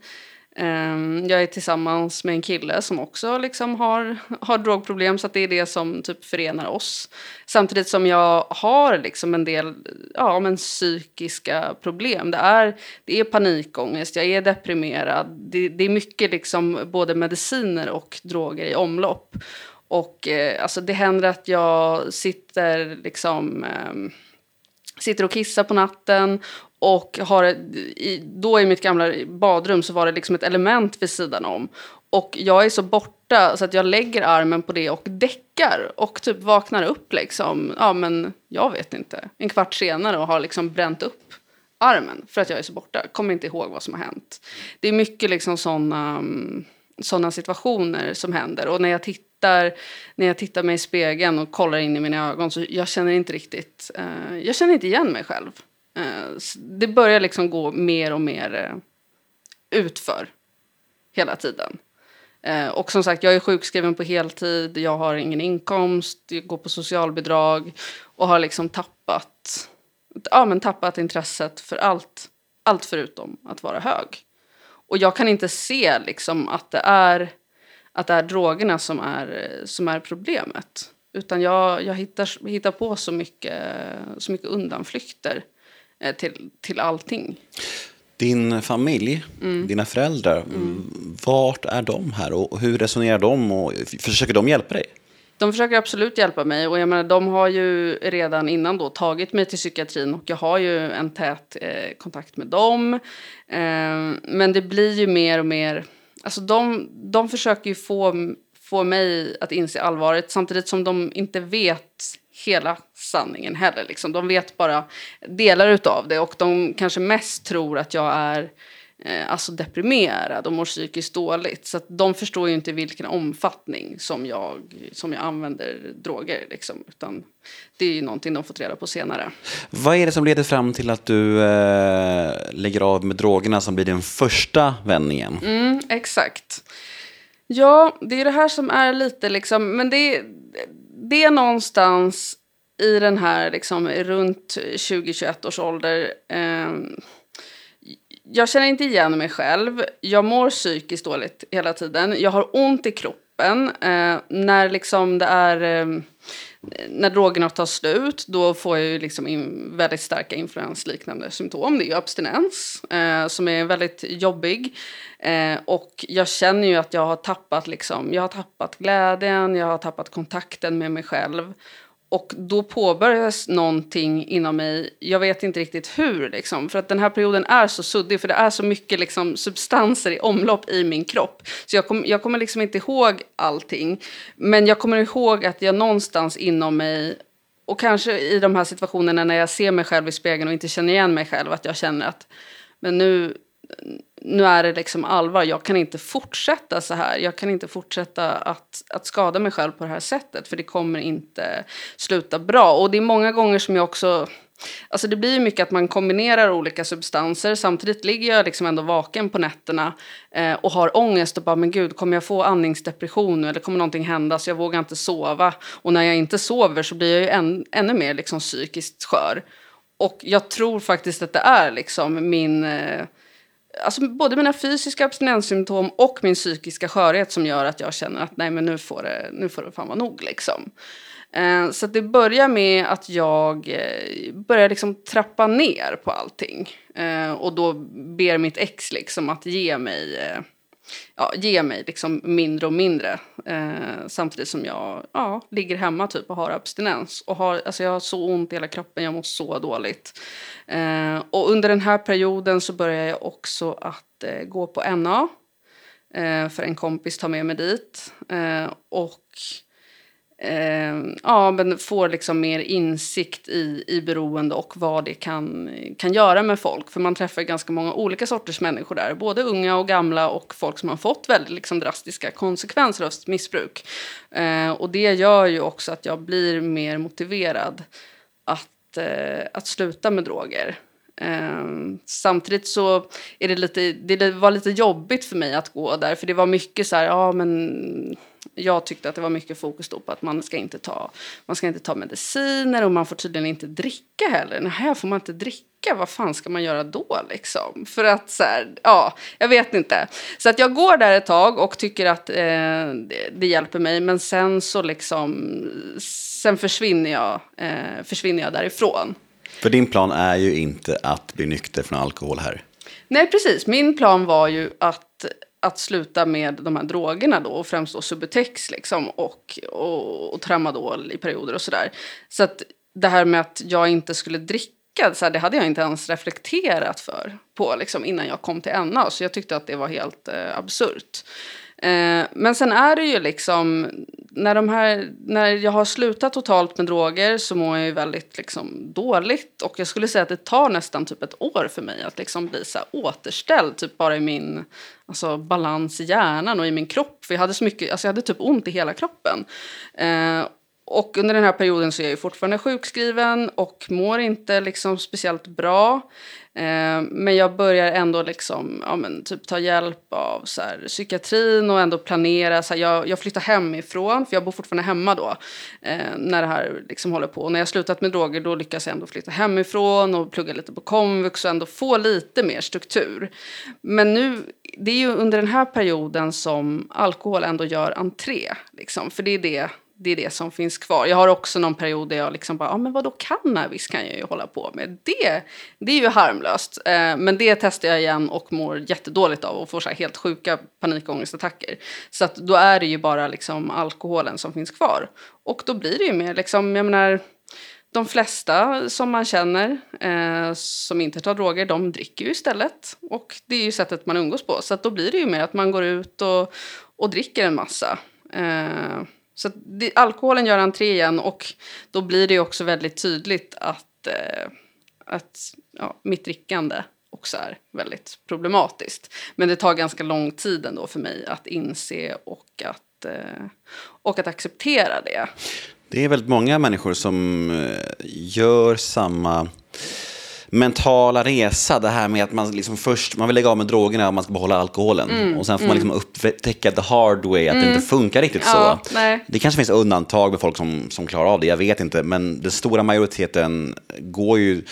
Ehm, jag är tillsammans med en kille som också liksom har, har drogproblem så det är det som typ förenar oss. Samtidigt som jag har liksom en del ja, men psykiska problem. Det är, det är panikångest, jag är deprimerad. Det, det är mycket liksom både mediciner och droger i omlopp. Och eh, alltså det händer att jag sitter liksom eh, sitter och kissar på natten och har, i, då i mitt gamla badrum så var det liksom ett element vid sidan om. Och jag är så borta så att jag lägger armen på det och däckar och typ vaknar upp liksom, ja men jag vet inte, en kvart senare och har liksom bränt upp armen för att jag är så borta. Kommer inte ihåg vad som har hänt. Det är mycket liksom sådana mm, såna situationer som händer och när jag tittar när jag tittar mig i spegeln och kollar in i mina ögon så jag känner inte riktigt, eh, jag känner inte igen mig själv. Eh, det börjar liksom gå mer och mer eh, utför hela tiden. Eh, och som sagt, jag är sjukskriven på heltid, jag har ingen inkomst, jag går på socialbidrag och har liksom tappat, ja, men tappat intresset för allt, allt förutom att vara hög. Och jag kan inte se liksom att det är att det är drogerna som är, som är problemet. Utan jag, jag hittar, hittar på så mycket, så mycket undanflykter till, till allting. Din familj, mm. dina föräldrar, mm. vart är de här och hur resonerar de och försöker de hjälpa dig? De försöker absolut hjälpa mig och jag menar, de har ju redan innan då tagit mig till psykiatrin och jag har ju en tät eh, kontakt med dem. Eh, men det blir ju mer och mer Alltså de, de försöker ju få, få mig att inse allvaret samtidigt som de inte vet hela sanningen heller. Liksom. De vet bara delar utav det och de kanske mest tror att jag är eh, alltså deprimerad och mår psykiskt dåligt. Så de förstår ju inte vilken omfattning som jag, som jag använder droger. Liksom. Utan det är ju någonting de fått reda på senare. Vad är det som leder fram till att du eh, lägger av med drogerna som blir den första vändningen? Mm, exakt. Ja, det är det här som är lite liksom, men det, det är någonstans i den här liksom runt 20-21 års ålder. Eh, jag känner inte igen mig själv. Jag mår psykiskt dåligt hela tiden. Jag har ont i kroppen. Eh, när liksom det är... Eh, när drogerna tar slut, då får jag ju liksom in väldigt starka influensliknande symptom. Det är abstinens, eh, som är väldigt jobbig. Eh, och jag känner ju att jag har tappat, liksom, jag har tappat glädjen, jag har tappat kontakten med mig själv. Och då påbörjas någonting inom mig, jag vet inte riktigt hur, liksom, för att den här perioden är så suddig, för det är så mycket liksom, substanser i omlopp i min kropp. Så jag, kom, jag kommer liksom inte ihåg allting, men jag kommer ihåg att jag någonstans inom mig, och kanske i de här situationerna när jag ser mig själv i spegeln och inte känner igen mig själv, att jag känner att men nu, nu är det liksom allvar. Jag kan inte fortsätta så här. Jag kan inte fortsätta att, att skada mig själv på det här sättet. För det kommer inte sluta bra. Och det är många gånger som jag också... Alltså det blir mycket att man kombinerar olika substanser. Samtidigt ligger jag liksom ändå vaken på nätterna eh, och har ångest och bara, men gud, kommer jag få andningsdepression nu eller kommer någonting hända så jag vågar inte sova. Och när jag inte sover så blir jag ju än, ännu mer liksom psykiskt skör. Och jag tror faktiskt att det är liksom min... Eh, alltså både mina fysiska abstinenssymptom och min psykiska skörhet som gör att jag känner att nej men nu får det, nu får det fan vara nog liksom. Eh, så det börjar med att jag eh, börjar liksom trappa ner på allting. Eh, och då ber mitt ex liksom att ge mig, eh, ja, ge mig liksom mindre och mindre. Eh, samtidigt som jag ja, ligger hemma typ och har abstinens. Och har, alltså jag har så ont i hela kroppen, jag mår så dåligt. Eh, och under den här perioden så börjar jag också att eh, gå på NA. Eh, för en kompis tar med mig dit. Eh, och eh, ja, men får liksom mer insikt i, i beroende och vad det kan, kan göra med folk. För man träffar ganska många olika sorters människor där. Både unga och gamla och folk som har fått väldigt liksom, drastiska konsekvenser av sitt missbruk. Eh, och det gör ju också att jag blir mer motiverad att, eh, att sluta med droger. Um, samtidigt så är det lite, det var lite jobbigt för mig att gå där för det var mycket så här, ja men jag tyckte att det var mycket fokus på att man ska inte ta, man ska inte ta mediciner och man får tydligen inte dricka heller. Nej, här får man inte dricka, vad fan ska man göra då liksom? För att så här, ja, jag vet inte. Så att jag går där ett tag och tycker att eh, det, det, hjälper mig, men sen så liksom, sen försvinner jag, eh, försvinner jag därifrån. För din plan är ju inte att bli nykter från alkohol här. Nej, precis. Min plan var ju att, att sluta med de här drogerna då, och främst då Subutex liksom, och, och, och tramadol i perioder och sådär. Så att det här med att jag inte skulle dricka, så här, det hade jag inte ens reflekterat för på liksom, innan jag kom till NA. Så jag tyckte att det var helt eh, absurt. Eh, men sen är det ju liksom, när, de här, när jag har slutat totalt med droger så mår jag ju väldigt liksom, dåligt. Och jag skulle säga att det tar nästan typ ett år för mig att liksom bli så återställd. Typ bara i min alltså, balans i hjärnan och i min kropp. För jag hade så mycket, alltså jag hade typ ont i hela kroppen. Eh, och under den här perioden så är jag fortfarande sjukskriven och mår inte liksom speciellt bra. Eh, men jag börjar ändå liksom, ja, men, typ ta hjälp av så här, psykiatrin och ändå planera. Så här, jag, jag flyttar hemifrån, för jag bor fortfarande hemma då. Eh, när det här liksom håller på. Och när jag slutat med droger då lyckas jag ändå flytta hemifrån och plugga lite på komvux och ändå få lite mer struktur. Men nu, det är ju under den här perioden som alkohol ändå gör entré. Liksom, för det är det det är det som finns kvar. Jag har också någon period där jag liksom bara, ja ah, men vadå cannabis kan jag ju hålla på med. Det, det är ju harmlöst. Eh, men det testar jag igen och mår jättedåligt av och får så helt sjuka panikångestattacker. Så att då är det ju bara liksom alkoholen som finns kvar. Och då blir det ju mer liksom, jag menar, de flesta som man känner eh, som inte tar droger, de dricker ju istället. Och det är ju sättet man umgås på. Så att då blir det ju mer att man går ut och, och dricker en massa. Eh, så det, alkoholen gör entré igen och då blir det också väldigt tydligt att, eh, att ja, mitt drickande också är väldigt problematiskt. Men det tar ganska lång tid ändå för mig att inse och att, eh, och att acceptera det. Det är väldigt många människor som eh, gör samma mentala resa. Det här med att man liksom först man vill lägga av med drogerna och man ska behålla alkoholen. Mm, och sen får mm. man liksom upptäcka the hard way, att mm. det inte funkar riktigt ja, så. Nej. Det kanske finns undantag med folk som, som klarar av det, jag vet inte. Men den stora majoriteten går ju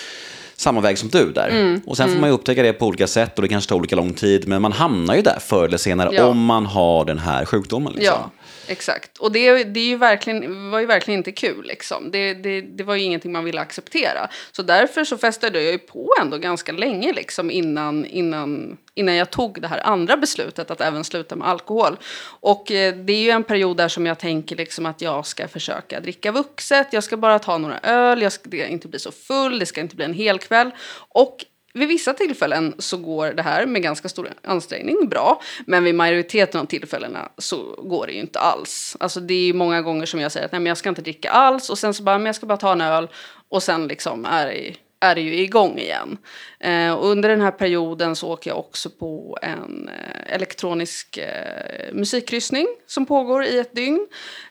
samma väg som du där. Mm, och sen får man ju upptäcka det på olika sätt och det kanske tar olika lång tid. Men man hamnar ju där förr eller senare ja. om man har den här sjukdomen. Liksom. Ja. Exakt. Och det, det är ju verkligen, var ju verkligen inte kul. Liksom. Det, det, det var ju ingenting man ville acceptera. Så därför så festade jag ju på ändå ganska länge liksom, innan, innan, innan jag tog det här andra beslutet att även sluta med alkohol. Och eh, det är ju en period där som jag tänker liksom, att jag ska försöka dricka vuxet. Jag ska bara ta några öl, jag ska inte bli så full, det ska inte bli en hel kväll. Och vid vissa tillfällen så går det här med ganska stor ansträngning bra. Men vid majoriteten av tillfällena så går det ju inte alls. Alltså det är många gånger som jag säger att nej men jag ska inte dricka alls och sen så bara men jag ska bara ta en öl och sen liksom är det, är det ju igång igen. Eh, och under den här perioden så åker jag också på en eh, elektronisk eh, musikkryssning som pågår i ett dygn.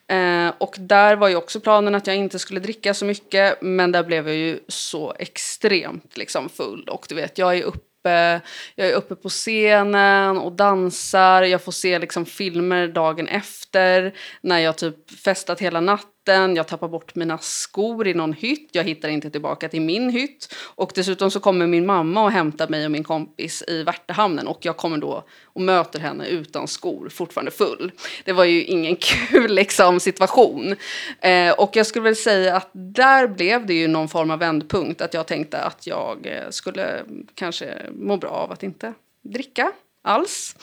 Eh, och där var ju också planen att jag inte skulle dricka så mycket men där blev jag ju så extremt liksom full och du vet jag är uppe jag är uppe på scenen och dansar. Jag får se liksom filmer dagen efter när jag typ festat hela natten natten, jag tappar bort mina skor i någon hytt, jag hittar inte tillbaka till min hytt. Och dessutom så kommer min mamma och hämtar mig och min kompis i Värtahamnen och jag kommer då och möter henne utan skor, fortfarande full. Det var ju ingen kul liksom, situation. Eh, och jag skulle väl säga att där blev det ju någon form av vändpunkt, att jag tänkte att jag eh, skulle kanske må bra av att inte dricka alls.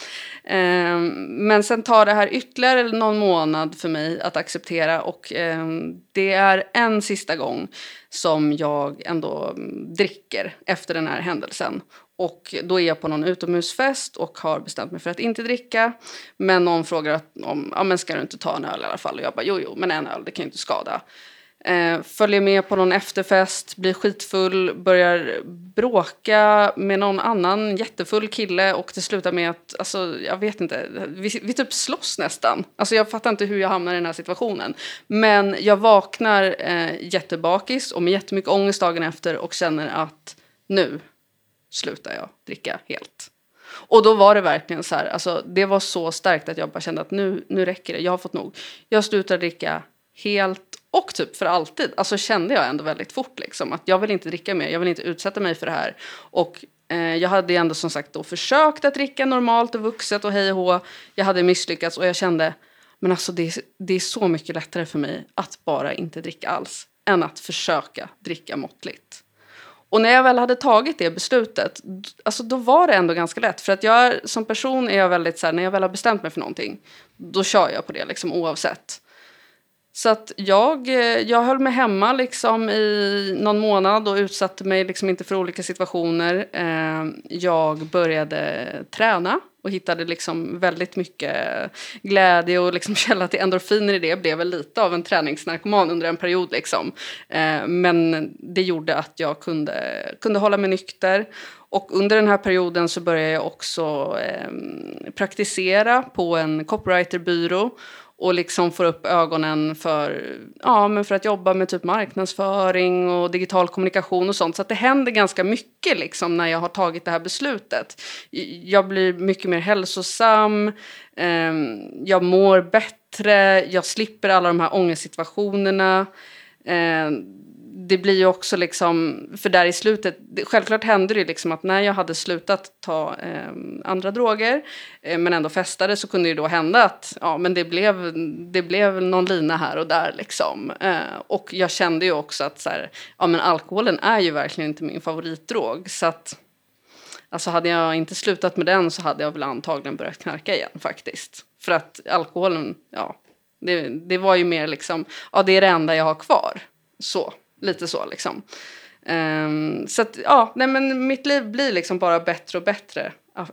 Eh, men sen tar det här ytterligare någon månad för mig att acceptera och eh, det är en sista gång som jag ändå mm, dricker efter den här händelsen. Och då är jag på någon utomhusfest och har bestämt mig för att inte dricka. Men någon frågar om, ja men ska du inte ta en öl i alla fall? Och jag bara, jo jo, men en öl, det kan ju inte skada. Eh, följer med på någon efterfest, blir skitfull, börjar bråka med någon annan jättefull kille och det slutar med att, alltså jag vet inte, vi, vi typ slåss nästan. Alltså jag fattar inte hur jag hamnar i den här situationen. Men jag vaknar eh, jättebakis och med jättemycket ångest dagen efter och känner att nu slutar jag dricka helt. Och då var det verkligen så här, alltså det var så starkt att jag bara kände att nu, nu räcker det, jag har fått nog. Jag slutar dricka helt och typ för alltid. Alltså kände jag ändå väldigt fort liksom att jag vill inte dricka mer, jag vill inte utsätta mig för det här. Och eh, jag hade ändå som sagt då försökt att dricka normalt och vuxet och hej och hå. Jag hade misslyckats och jag kände, men alltså det, det är så mycket lättare för mig att bara inte dricka alls än att försöka dricka måttligt. Och när jag väl hade tagit det beslutet, alltså då var det ändå ganska lätt. För att jag som person är jag väldigt så här, när jag väl har bestämt mig för någonting, då kör jag på det liksom oavsett. Så att jag, eh, jag höll mig hemma liksom i någon månad och utsatte mig liksom inte för olika situationer. Eh, jag började träna och hittade liksom väldigt mycket glädje och liksom källa till endorfiner i det. Jag blev väl lite av en träningsnarkoman under en period. Liksom. Eh, men det gjorde att jag kunde, kunde hålla mig nykter. Och under den här perioden så började jag också praktisera på en copywriterbyrå och liksom får upp ögonen för, ja, men för att jobba med typ marknadsföring och digital kommunikation och sånt. Så att det händer ganska mycket liksom när jag har tagit det här beslutet. Jag blir mycket mer hälsosam, eh, jag mår bättre, jag slipper alla de här ångestsituationerna. Eh, det blir ju också liksom, för där i slutet, självklart hände det liksom att när jag hade slutat ta eh, andra droger eh, men ändå festade så kunde det då hända att ja, men det, blev, det blev någon lina här och där liksom. Eh, och jag kände ju också att så här, ja, men alkoholen är ju verkligen inte min favoritdrog så att Alltså hade jag inte slutat med den så hade jag väl antagligen börjat knarka igen faktiskt. För att alkoholen, ja, det, det var ju mer liksom, ja det är det enda jag har kvar. Så. Lite så liksom. Um, så att, ja, nej men mitt liv blir liksom bara bättre och bättre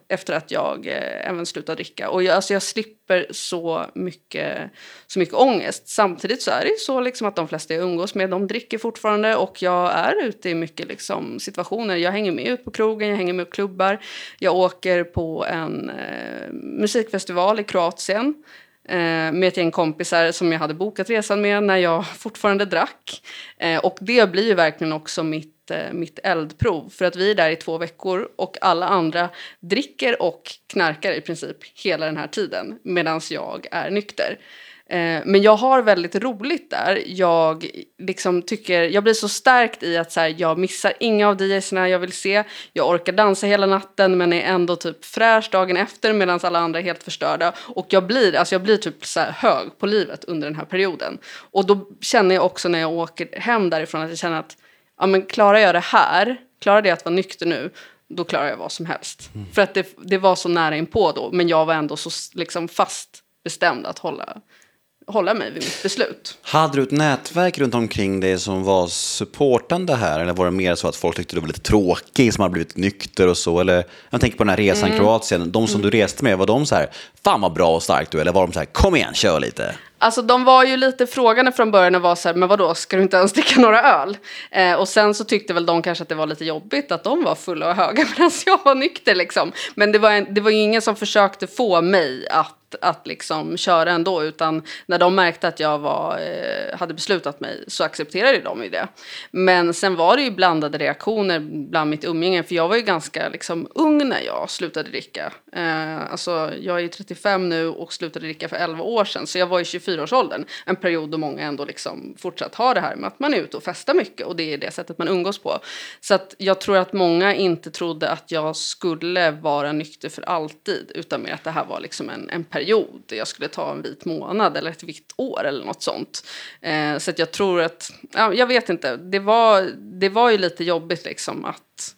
efter att jag eh, även slutar dricka. Och jag, alltså jag slipper så mycket, så mycket ångest. Samtidigt så är det ju så liksom att de flesta jag umgås med de dricker fortfarande och jag är ute i mycket liksom, situationer. Jag hänger med ut på krogen, jag hänger med på klubbar. Jag åker på en eh, musikfestival i Kroatien eh, Eh, med ett gäng kompisar som jag hade bokat resan med när jag fortfarande drack. Eh, och det blir ju verkligen också mitt, eh, mitt eldprov för att vi är där i två veckor och alla andra dricker och knarkar i princip hela den här tiden medan jag är nykter. Eh, men jag har väldigt roligt där. Jag, liksom tycker, jag blir så stärkt i att så här, jag missar inga av DJsarna jag vill se. Jag orkar dansa hela natten men är ändå typ fräsch dagen efter medan alla andra är helt förstörda. Och jag blir, alltså jag blir typ så hög på livet under den här perioden. Och då känner jag också när jag åker hem därifrån att jag känner att ja, men klarar jag det här, klarar det att vara nykter nu, då klarar jag vad som helst. Mm. För att det, det var så nära inpå då, men jag var ändå så liksom fast bestämd att hålla hålla mig vid mitt beslut. Hade du ett nätverk runt omkring dig som var supportande här? Eller var det mer så att folk tyckte du var lite tråkig, som hade blivit nykter och så? Eller, jag tänker på den här resan mm. Kroatien, de som mm. du reste med, var de så här, fan vad bra och stark du Eller var de så här, kom igen, kör lite? Alltså de var ju lite frågande från början och var så här, men vadå, ska du inte ens dricka några öl? Eh, och sen så tyckte väl de kanske att det var lite jobbigt att de var fulla och höga medan jag var nykter liksom. Men det var, en, det var ju ingen som försökte få mig att att liksom köra ändå utan när de märkte att jag var, eh, hade beslutat mig så accepterade de ju det. Men sen var det ju blandade reaktioner bland mitt umgänge för jag var ju ganska liksom, ung när jag slutade dricka. Eh, alltså, jag är 35 nu och slutade dricka för 11 år sedan så jag var i 24-årsåldern. En period då många ändå liksom fortsatt har det här med att man är ute och festar mycket och det är det sättet man umgås på. Så att jag tror att många inte trodde att jag skulle vara nykter för alltid utan mer att det här var liksom en, en period. Jag skulle ta en vit månad eller ett vitt år eller något sånt. Eh, så att jag tror att, ja, jag vet inte, det var, det var ju lite jobbigt liksom att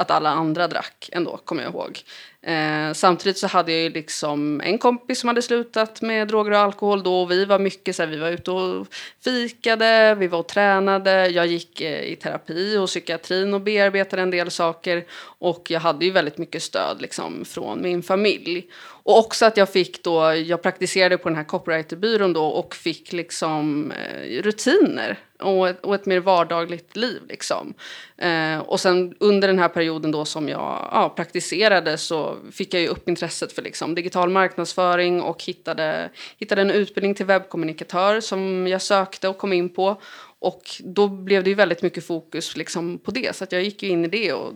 att alla andra drack ändå, kommer jag ihåg. Eh, samtidigt så hade jag ju liksom en kompis som hade slutat med droger och alkohol då. Och vi var mycket så här, vi var ute och fikade, vi var och tränade. Jag gick eh, i terapi och psykiatrin och bearbetade en del saker. Och jag hade ju väldigt mycket stöd liksom från min familj. Och också att jag fick då, jag praktiserade på den här copywriterbyrån då och fick liksom eh, rutiner och ett, och ett mer vardagligt liv liksom. Eh, och sen under den här perioden då som jag ja, praktiserade så fick jag ju upp intresset för liksom digital marknadsföring och hittade, hittade en utbildning till webbkommunikatör som jag sökte och kom in på. Och då blev det ju väldigt mycket fokus liksom på det så att jag gick ju in i det och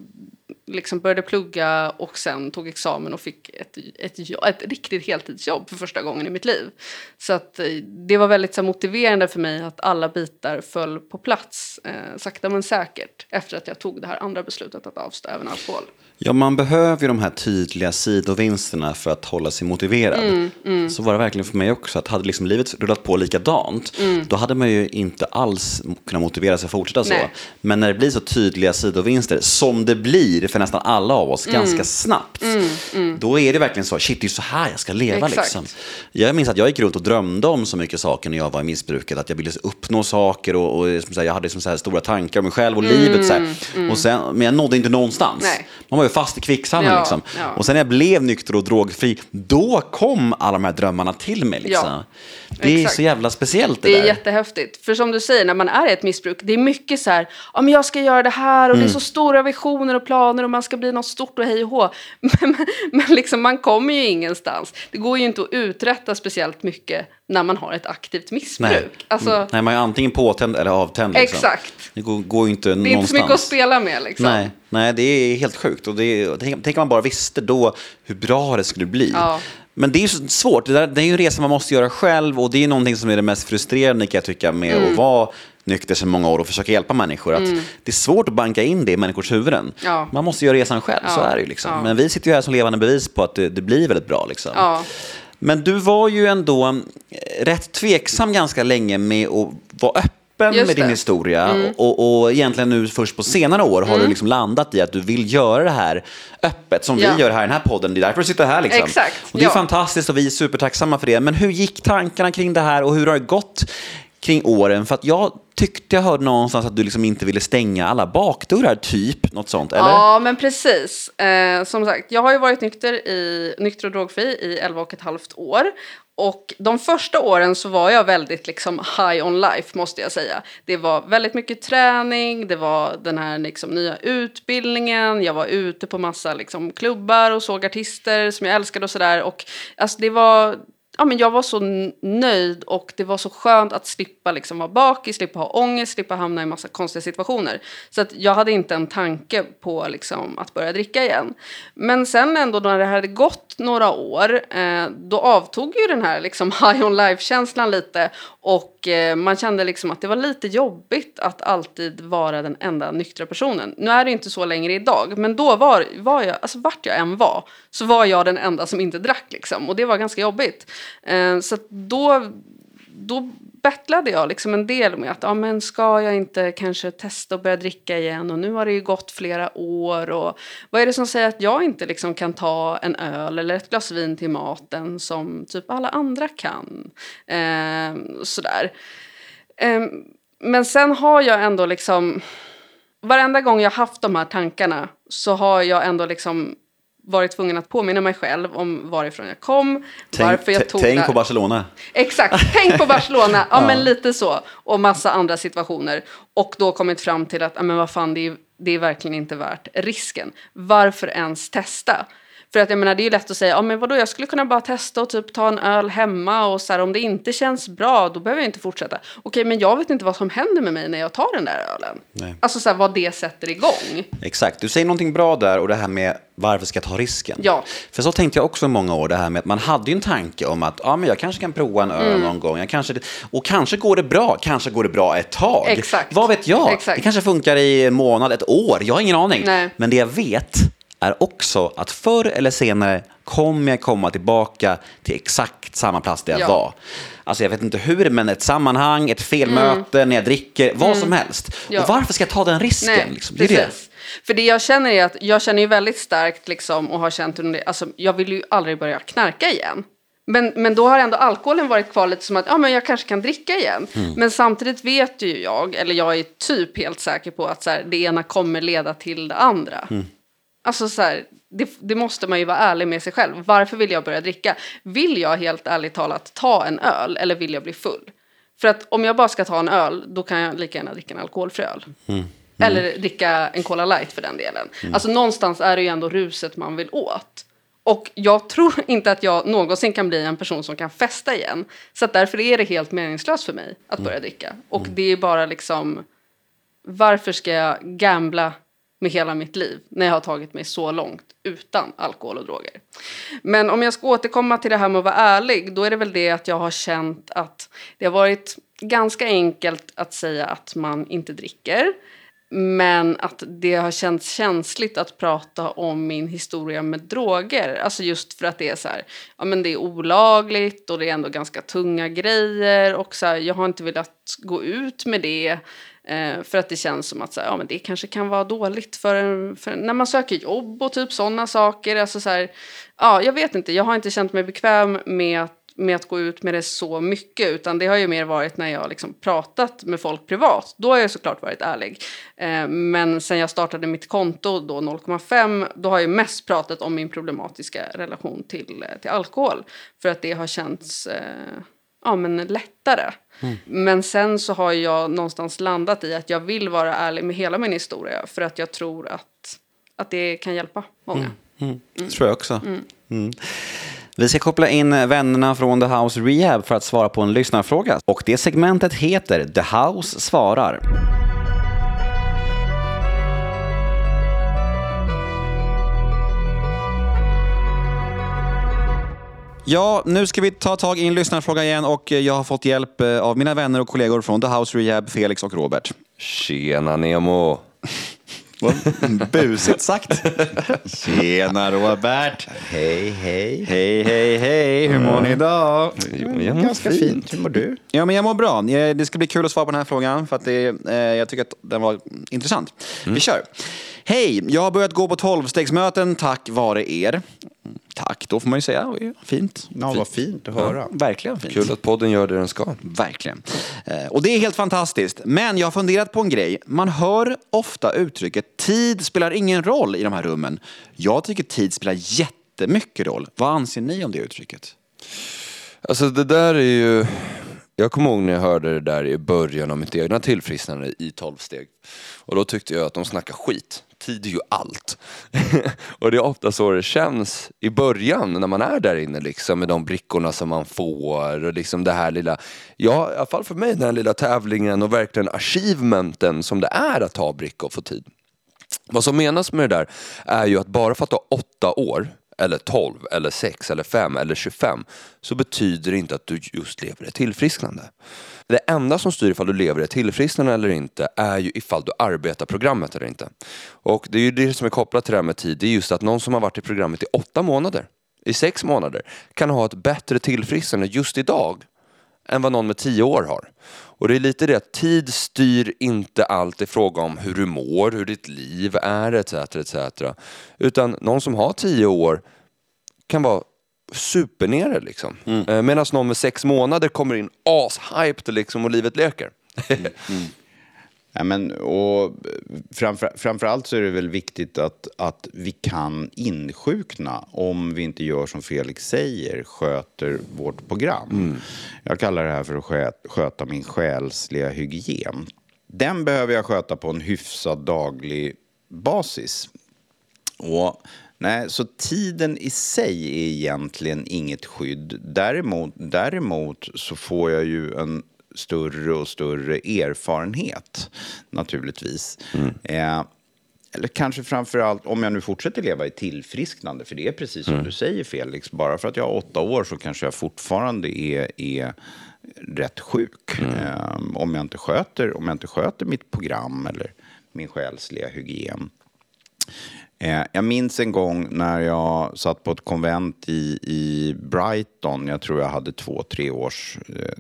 liksom började plugga och sen tog examen och fick ett, ett, ett riktigt heltidsjobb för första gången i mitt liv. Så att eh, det var väldigt så motiverande för mig att alla bitar föll på plats eh, sakta men säkert efter att jag tog det här andra beslutet att avstå även alkohol. Ja, man behöver ju de här tydliga sidovinsterna för att hålla sig motiverad. Mm, mm. Så var det verkligen för mig också. Att hade liksom livet rullat på likadant, mm. då hade man ju inte alls kunnat motivera sig att fortsätta så. Men när det blir så tydliga sidovinster, som det blir för nästan alla av oss, mm. ganska snabbt, mm, mm. då är det verkligen så, shit, det är så här jag ska leva. Liksom. Jag minns att jag gick runt och drömde om så mycket saker när jag var i missbruket, att jag ville uppnå saker och, och jag hade liksom så stora tankar om mig själv och livet. Så och sen, men jag nådde inte någonstans. Nej. Man var ju fast i kvicksanden. Ja, liksom. ja. Och sen när jag blev nykter och drogfri, då kom alla de här drömmarna till mig. Liksom. Ja, det exakt. är så jävla speciellt det, det är där. jättehäftigt. För som du säger, när man är i ett missbruk, det är mycket så här, ja men jag ska göra det här och mm. det är mm. så stora visioner och planer och man ska bli något stort och hej och hå. Men, men liksom, man kommer ju ingenstans. Det går ju inte att uträtta speciellt mycket när man har ett aktivt missbruk. Nej, alltså, mm. Nej man är antingen påtänd eller avtänd. Liksom. Exakt. Det går, går inte någonstans. Det är inte så mycket att spela med. Liksom. Nej, nej, det är helt sjukt. Och det, tänk, tänk om man bara visste då hur bra det skulle bli. Ja. Men det är ju svårt. Det, där, det är ju en resa man måste göra själv och det är någonting som är det mest frustrerande kan jag tycka med mm. att vara nykter sedan många år och försöka hjälpa människor. Att mm. Det är svårt att banka in det i människors huvuden. Ja. Man måste göra resan själv, ja. så är det ju. Liksom. Ja. Men vi sitter ju här som levande bevis på att det, det blir väldigt bra. Liksom. Men du var ju ändå rätt tveksam ganska länge med att vara öppen Just med din det. historia. Mm. Och, och egentligen nu först på senare år har mm. du liksom landat i att du vill göra det här öppet som ja. vi gör här i den här podden. Det är därför du sitter här. Liksom. Exakt. Och det är ja. fantastiskt och vi är supertacksamma för det. Men hur gick tankarna kring det här och hur har det gått kring åren? För att jag tyckte jag hörde någonstans att du liksom inte ville stänga alla bakdörrar, typ. Något sånt, eller? Ja, men precis. Eh, som sagt, jag har ju varit nykter, i, nykter och drogfri i 11 och ett halvt år. Och de första åren så var jag väldigt liksom high on life måste jag säga. Det var väldigt mycket träning, det var den här liksom nya utbildningen, jag var ute på massa liksom klubbar och såg artister som jag älskade och sådär. Och alltså det var ja, men jag var så nöjd och det var så skönt att slippa liksom vara bakis, slippa ha ångest, slippa hamna i massa konstiga situationer. Så att jag hade inte en tanke på liksom, att börja dricka igen. Men sen ändå när det hade gått några år, eh, då avtog ju den här liksom, high on life-känslan lite och eh, man kände liksom att det var lite jobbigt att alltid vara den enda nyktra personen. Nu är det inte så längre idag, men då var, var jag, alltså vart jag än var, så var jag den enda som inte drack liksom. Och det var ganska jobbigt. Eh, så då, då bettlade jag liksom en del med att ja, men ska jag inte kanske testa att börja dricka igen och nu har det ju gått flera år och vad är det som säger att jag inte liksom kan ta en öl eller ett glas vin till maten som typ alla andra kan. Eh, sådär. Eh, men sen har jag ändå liksom varenda gång jag haft de här tankarna så har jag ändå liksom varit tvungen att påminna mig själv om varifrån jag kom, tänk, varför jag tog Tänk på Barcelona. Exakt, tänk på Barcelona, ja, ja, men lite så. Och massa andra situationer. Och då kommit fram till att, ja men vad fan, det är, det är verkligen inte värt risken. Varför ens testa? För att jag menar, det är ju lätt att säga, ja men vadå, jag skulle kunna bara testa och typ ta en öl hemma och så här, om det inte känns bra, då behöver jag inte fortsätta. Okej, men jag vet inte vad som händer med mig när jag tar den där ölen. Nej. Alltså så här, vad det sätter igång. Exakt, du säger någonting bra där och det här med varför ska jag ta risken? Ja. För så tänkte jag också i många år, det här med att man hade ju en tanke om att ja, men jag kanske kan prova en öl mm. någon gång. Jag kanske, och kanske går det bra, kanske går det bra ett tag. Exakt. Vad vet jag? Exakt. Det kanske funkar i en månad, ett år, jag har ingen aning. Nej. Men det jag vet är också att förr eller senare kommer jag komma tillbaka till exakt samma plats där jag ja. var. Alltså jag vet inte hur, men ett sammanhang, ett felmöte, mm. när jag dricker, vad mm. som helst. Ja. Och varför ska jag ta den risken? Nej, liksom? det är det. För det jag känner är att jag känner ju väldigt starkt liksom och har känt under alltså jag vill ju aldrig börja knarka igen. Men, men då har ändå alkoholen varit kvar lite som att ja, men jag kanske kan dricka igen. Men samtidigt vet ju jag, eller jag är typ helt säker på att så här, det ena kommer leda till det andra. Alltså så här, det, det måste man ju vara ärlig med sig själv. Varför vill jag börja dricka? Vill jag helt ärligt talat ta en öl eller vill jag bli full? För att om jag bara ska ta en öl, då kan jag lika gärna dricka en alkoholfri öl. Eller dricka en Cola light för den delen. Alltså någonstans är det ju ändå ruset man vill åt. Och jag tror inte att jag någonsin kan bli en person som kan festa igen. Så därför är det helt meningslöst för mig att börja dricka. Och det är bara liksom, varför ska jag gambla med hela mitt liv när jag har tagit mig så långt utan alkohol och droger. Men om jag ska återkomma till det här med att vara ärlig, då är det väl det att jag har känt att det har varit ganska enkelt att säga att man inte dricker. Men att det har känts känsligt att prata om min historia med droger. Alltså just för att det är så här, ja men det är olagligt och det är ändå ganska tunga grejer. Och så här, jag har inte velat gå ut med det. Eh, för att det känns som att så här, ja, men det kanske kan vara dåligt för, för när man söker jobb och typ sådana saker. Alltså så här, ja, jag vet inte, jag har inte känt mig bekväm med att med att gå ut med det så mycket utan det har ju mer varit när jag liksom pratat med folk privat. Då har jag såklart varit ärlig. Eh, men sen jag startade mitt konto då 0,5 då har jag mest pratat om min problematiska relation till, eh, till alkohol. För att det har känts eh, ja, men lättare. Mm. Men sen så har jag någonstans landat i att jag vill vara ärlig med hela min historia för att jag tror att, att det kan hjälpa många. Mm. Det tror jag också. Mm. Vi ska koppla in vännerna från The House Rehab för att svara på en lyssnarfråga. Och det segmentet heter The House svarar. Ja, nu ska vi ta tag i en lyssnarfråga igen och jag har fått hjälp eh, av mina vänner och kollegor från The House Rehab, Felix och Robert. Tjena Nemo! Busigt sagt. Tjena Robert! Hej hej! Hej, hej, hej! Hur mår ni idag? Jo, jag mår Ganska fint. fint. Hur mår du? Ja, men jag mår bra. Eh, Det ska bli kul att svara på den här frågan för att det, eh, jag tycker att den var intressant. Vi kör. Hej, jag har börjat gå på tolvstegsmöten tack vare er. Tack, då får man ju säga. Fint. Ja, vad fint att höra. Verkligen fint. Kul att podden gör det den ska. Verkligen. Eh, Och det är helt fantastiskt. Men jag har funderat på en grej. Man hör ofta uttrycket tid spelar ingen roll i de här rummen. Jag tycker tid spelar jättemycket roll. Vad anser ni om det uttrycket? Alltså det där är ju... Jag kommer ihåg när jag hörde det där i början av mitt egna tillfrisknande i 12 steg. Och då tyckte jag att de snackar skit. Tid är ju allt. och det är ofta så det känns i början när man är där inne liksom med de brickorna som man får och liksom det här lilla, ja i alla fall för mig den här lilla tävlingen och verkligen achievementen som det är att ta brickor och få tid. Vad som menas med det där är ju att bara för att du har åtta år, eller 12, eller 6, eller 5, eller 25 så betyder det inte att du just lever ett tillfrisknande. Det enda som styr ifall du lever i tillfrisknande eller inte är ju ifall du arbetar programmet eller inte. Och det är ju det som är kopplat till det här med tid, det är just att någon som har varit i programmet i åtta månader, i sex månader, kan ha ett bättre tillfrisknande just idag än vad någon med tio år har. Och det är lite det att tid styr inte allt i fråga om hur du mår, hur ditt liv är etc. etc. Utan någon som har tio år kan vara supernere liksom. Mm. Medan någon med sex månader kommer in ashyped liksom och livet leker. Ja, men, och framför, framförallt så är det väl viktigt att, att vi kan insjukna om vi inte gör som Felix säger, sköter vårt program. Jag kallar det här för att sköt, sköta min själsliga hygien. Den behöver jag sköta på en hyfsad daglig basis. Och, nej, så tiden i sig är egentligen inget skydd. Däremot, däremot så får jag ju en större och större erfarenhet naturligtvis. Eh, eller kanske framför allt om jag nu fortsätter leva i tillfrisknande, för det är precis som du säger Felix, bara för att jag har åtta år så kanske jag fortfarande är, är rätt sjuk. Eh, om, jag inte sköter, om jag inte sköter mitt program eller min själsliga hygien. Eh, jag minns en gång när jag satt på ett konvent i, i Brighton. Jag tror jag hade två, tre års eh,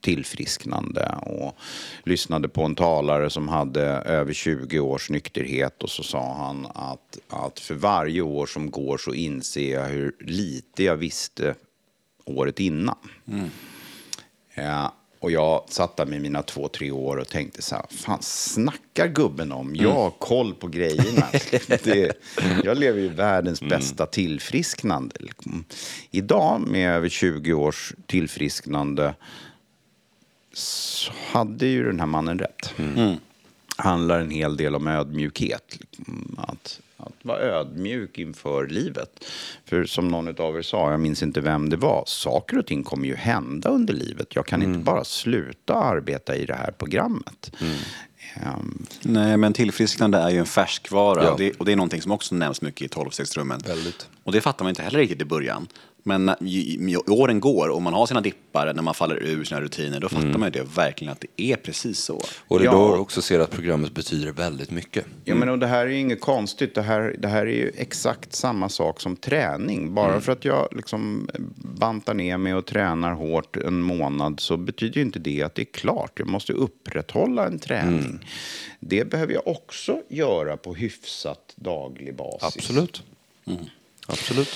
tillfrisknande och lyssnade på en talare som hade över 20 års nykterhet och så sa han att, att för varje år som går så inser jag hur lite jag visste året innan. Ja, och jag satt där med mina två, tre år och tänkte så här, fan snackar gubben om? Jag har koll på grejerna. det, jag lever ju världens bästa tillfrisknande. Idag med över 20 års tillfrisknande så hade ju den här mannen rätt. Handlar en hel del om ödmjukhet. liksom, Att, att vara ödmjuk inför livet. För som någon av er sa, jag minns inte vem det var, saker och ting kommer ju hända under livet. Jag kan inte bara sluta arbeta i det här programmet. Ehm, Nej, men tillfrisknande är ju en färskvara Ja. och, det, och det är någonting som också nämns mycket i tolvstegsrummen. Och det fattar man inte heller riktigt i början. Men när ju- ju åren går och man har sina dippar när man faller ur sina rutiner, då fattar man ju det verkligen att det är precis så. Och det är Ja. då också ser att programmet betyder väldigt mycket. Ja, men och det här är ju inget konstigt. Det här, det här är ju exakt samma sak som träning. Bara för att jag liksom bantar ner mig och tränar hårt en månad så betyder ju inte det att det är klart. Jag måste upprätthålla en träning. Det behöver jag också göra på hyfsat daglig basis. Absolut. Absolut.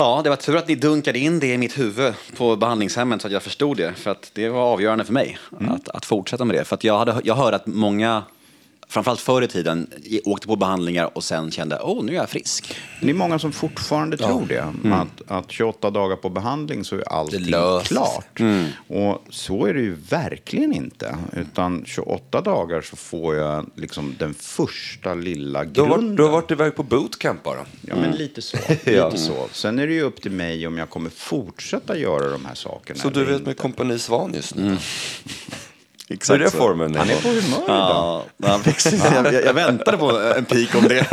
Ja, det var tur att ni dunkade in det i mitt huvud på behandlingshemmet så att jag förstod det. För att det var avgörande för mig att, att fortsätta med det. För att jag, hade, jag hörde att många, framförallt förr i tiden, åkte på behandlingar och sen kände åh, nu är jag frisk. Det är många som fortfarande tror det. Att, att 28 dagar på behandling så är allting klart. Och så är det ju verkligen inte. Utan 28 dagar så får jag liksom den första lilla Du har, grunden. varit, du har varit iväg på bootcamp bara. Ja, men lite så. Lite Ja. så. Sen är det ju upp till mig om jag kommer fortsätta göra de här sakerna. Så du vet inte. med Kompani Svan just nu. Exakt Så är det formen? Han är på humör idag. Ja, ja, precis. Jag, jag, jag väntade på en pik om det.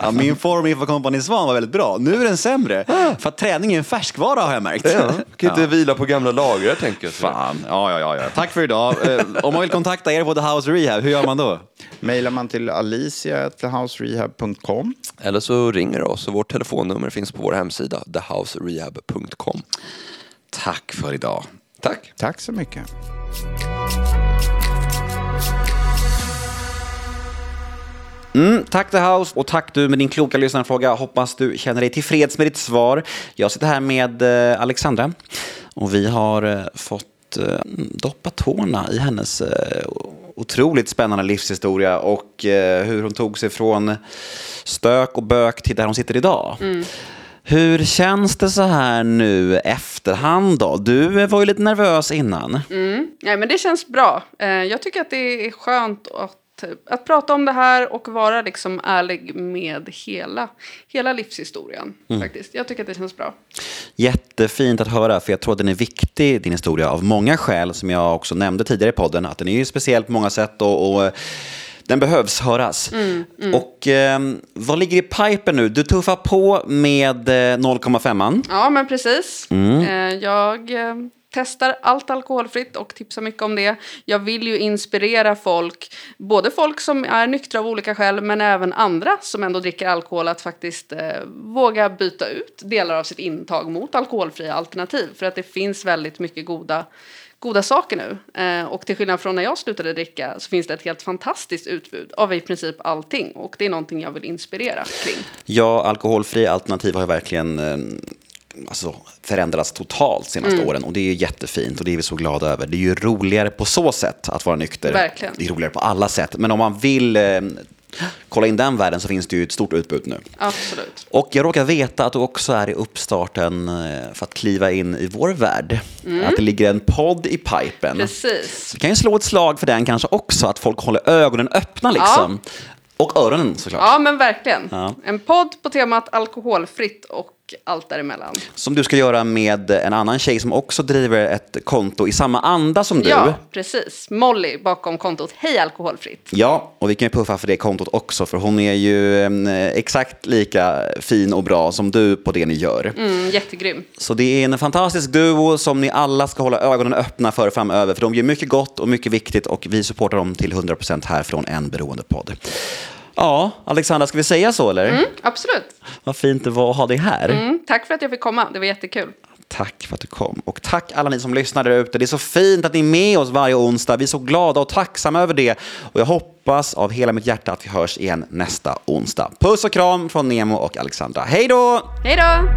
Ja. min form inför Company Svan var väldigt bra. Nu är den sämre. För att träning är en färskvara har jag märkt. Ja, kan inte vila på gamla lagrar tänker jag. Fan, ja, ja, ja, ja. Tack för idag. Eh, Om man vill kontakta er på The House Rehab, hur gör man då? Mailar man till alicia.thehouserehab.com. Eller så ringer du oss vårt telefonnummer finns på vår hemsida thehouserehab.com. Tack för idag. Tack. Tack så mycket. Mm, tack The House och tack du med din kloka lyssnarfråga. Hoppas du känner dig tillfreds med ditt svar. Jag sitter här med eh, Alexandra och vi har eh, fått eh, doppa tårna i hennes otroligt spännande livshistoria och hur hon tog sig från stök och bök till där hon sitter idag. Hur känns det så här nu efterhand då? Du var ju lite nervös innan. Nej, men det känns bra. Jag tycker att det är skönt att, att prata om det här och vara liksom ärlig med hela, hela livshistorien. Faktiskt. Jag tycker att det känns bra. Jättefint att höra, för jag tror att den är viktig, din historia, av många skäl, som jag också nämnde tidigare i podden, att den är ju speciell på många sätt och, och eh, den behövs höras. Och eh, vad ligger i pipen nu? Du tuffar på med eh, 0,5an. Ja, men precis. Eh, Jag eh, testar allt alkoholfritt och tipsar mycket om det. Jag vill ju inspirera folk, både folk som är nyktra av olika skäl, men även andra som ändå dricker alkohol, att faktiskt eh, våga byta ut delar av sitt intag mot alkoholfria alternativ. För att det finns väldigt mycket goda goda saker nu. Eh, och till skillnad från när jag slutade dricka så finns det ett helt fantastiskt utbud av i princip allting. Och det är någonting jag vill inspirera kring. Ja, alkoholfria alternativ har jag verkligen eh, alltså, förändrats totalt senaste åren och det är ju jättefint och det är vi så glada över. Det är ju roligare på så sätt att vara nykter. Verkligen. Det är roligare på alla sätt. Men om man vill eh, kolla in den världen så finns det ju ett stort utbud nu. Absolut. Och jag råkar veta att du också är i uppstarten eh, för att kliva in i vår värld. Att det ligger en podd i pipen. Precis. Du kan ju slå ett slag för den kanske också, att folk håller ögonen öppna liksom. Och öronen såklart. Ja, men verkligen. Ja. En podd på temat alkoholfritt och allt däremellan. Som du ska göra med en annan tjej som också driver ett konto i samma anda som du. Ja, precis. Molly bakom kontot Hej alkoholfritt. Ja, och vi kan ju puffa för det kontot också, för hon är ju exakt lika fin och bra som du på det ni gör. Mm, jättegrym. Så det är en fantastisk duo som ni alla ska hålla ögonen öppna för framöver, för de gör mycket gott och mycket viktigt och vi supportar dem till 100% här från en beroendepodd. Ja, Alexandra, ska vi säga så eller? Mm, absolut. Vad fint det var att ha dig här. Mm, tack för att jag fick komma. Det var jättekul. Tack för att du kom. Och tack alla ni som lyssnar där ute. Det är så fint att ni är med oss varje onsdag. Vi är så glada och tacksamma över det. Och jag hoppas av hela mitt hjärta att vi hörs igen nästa onsdag. Puss och kram från Nemo och Alexandra. Hej då! Hej då!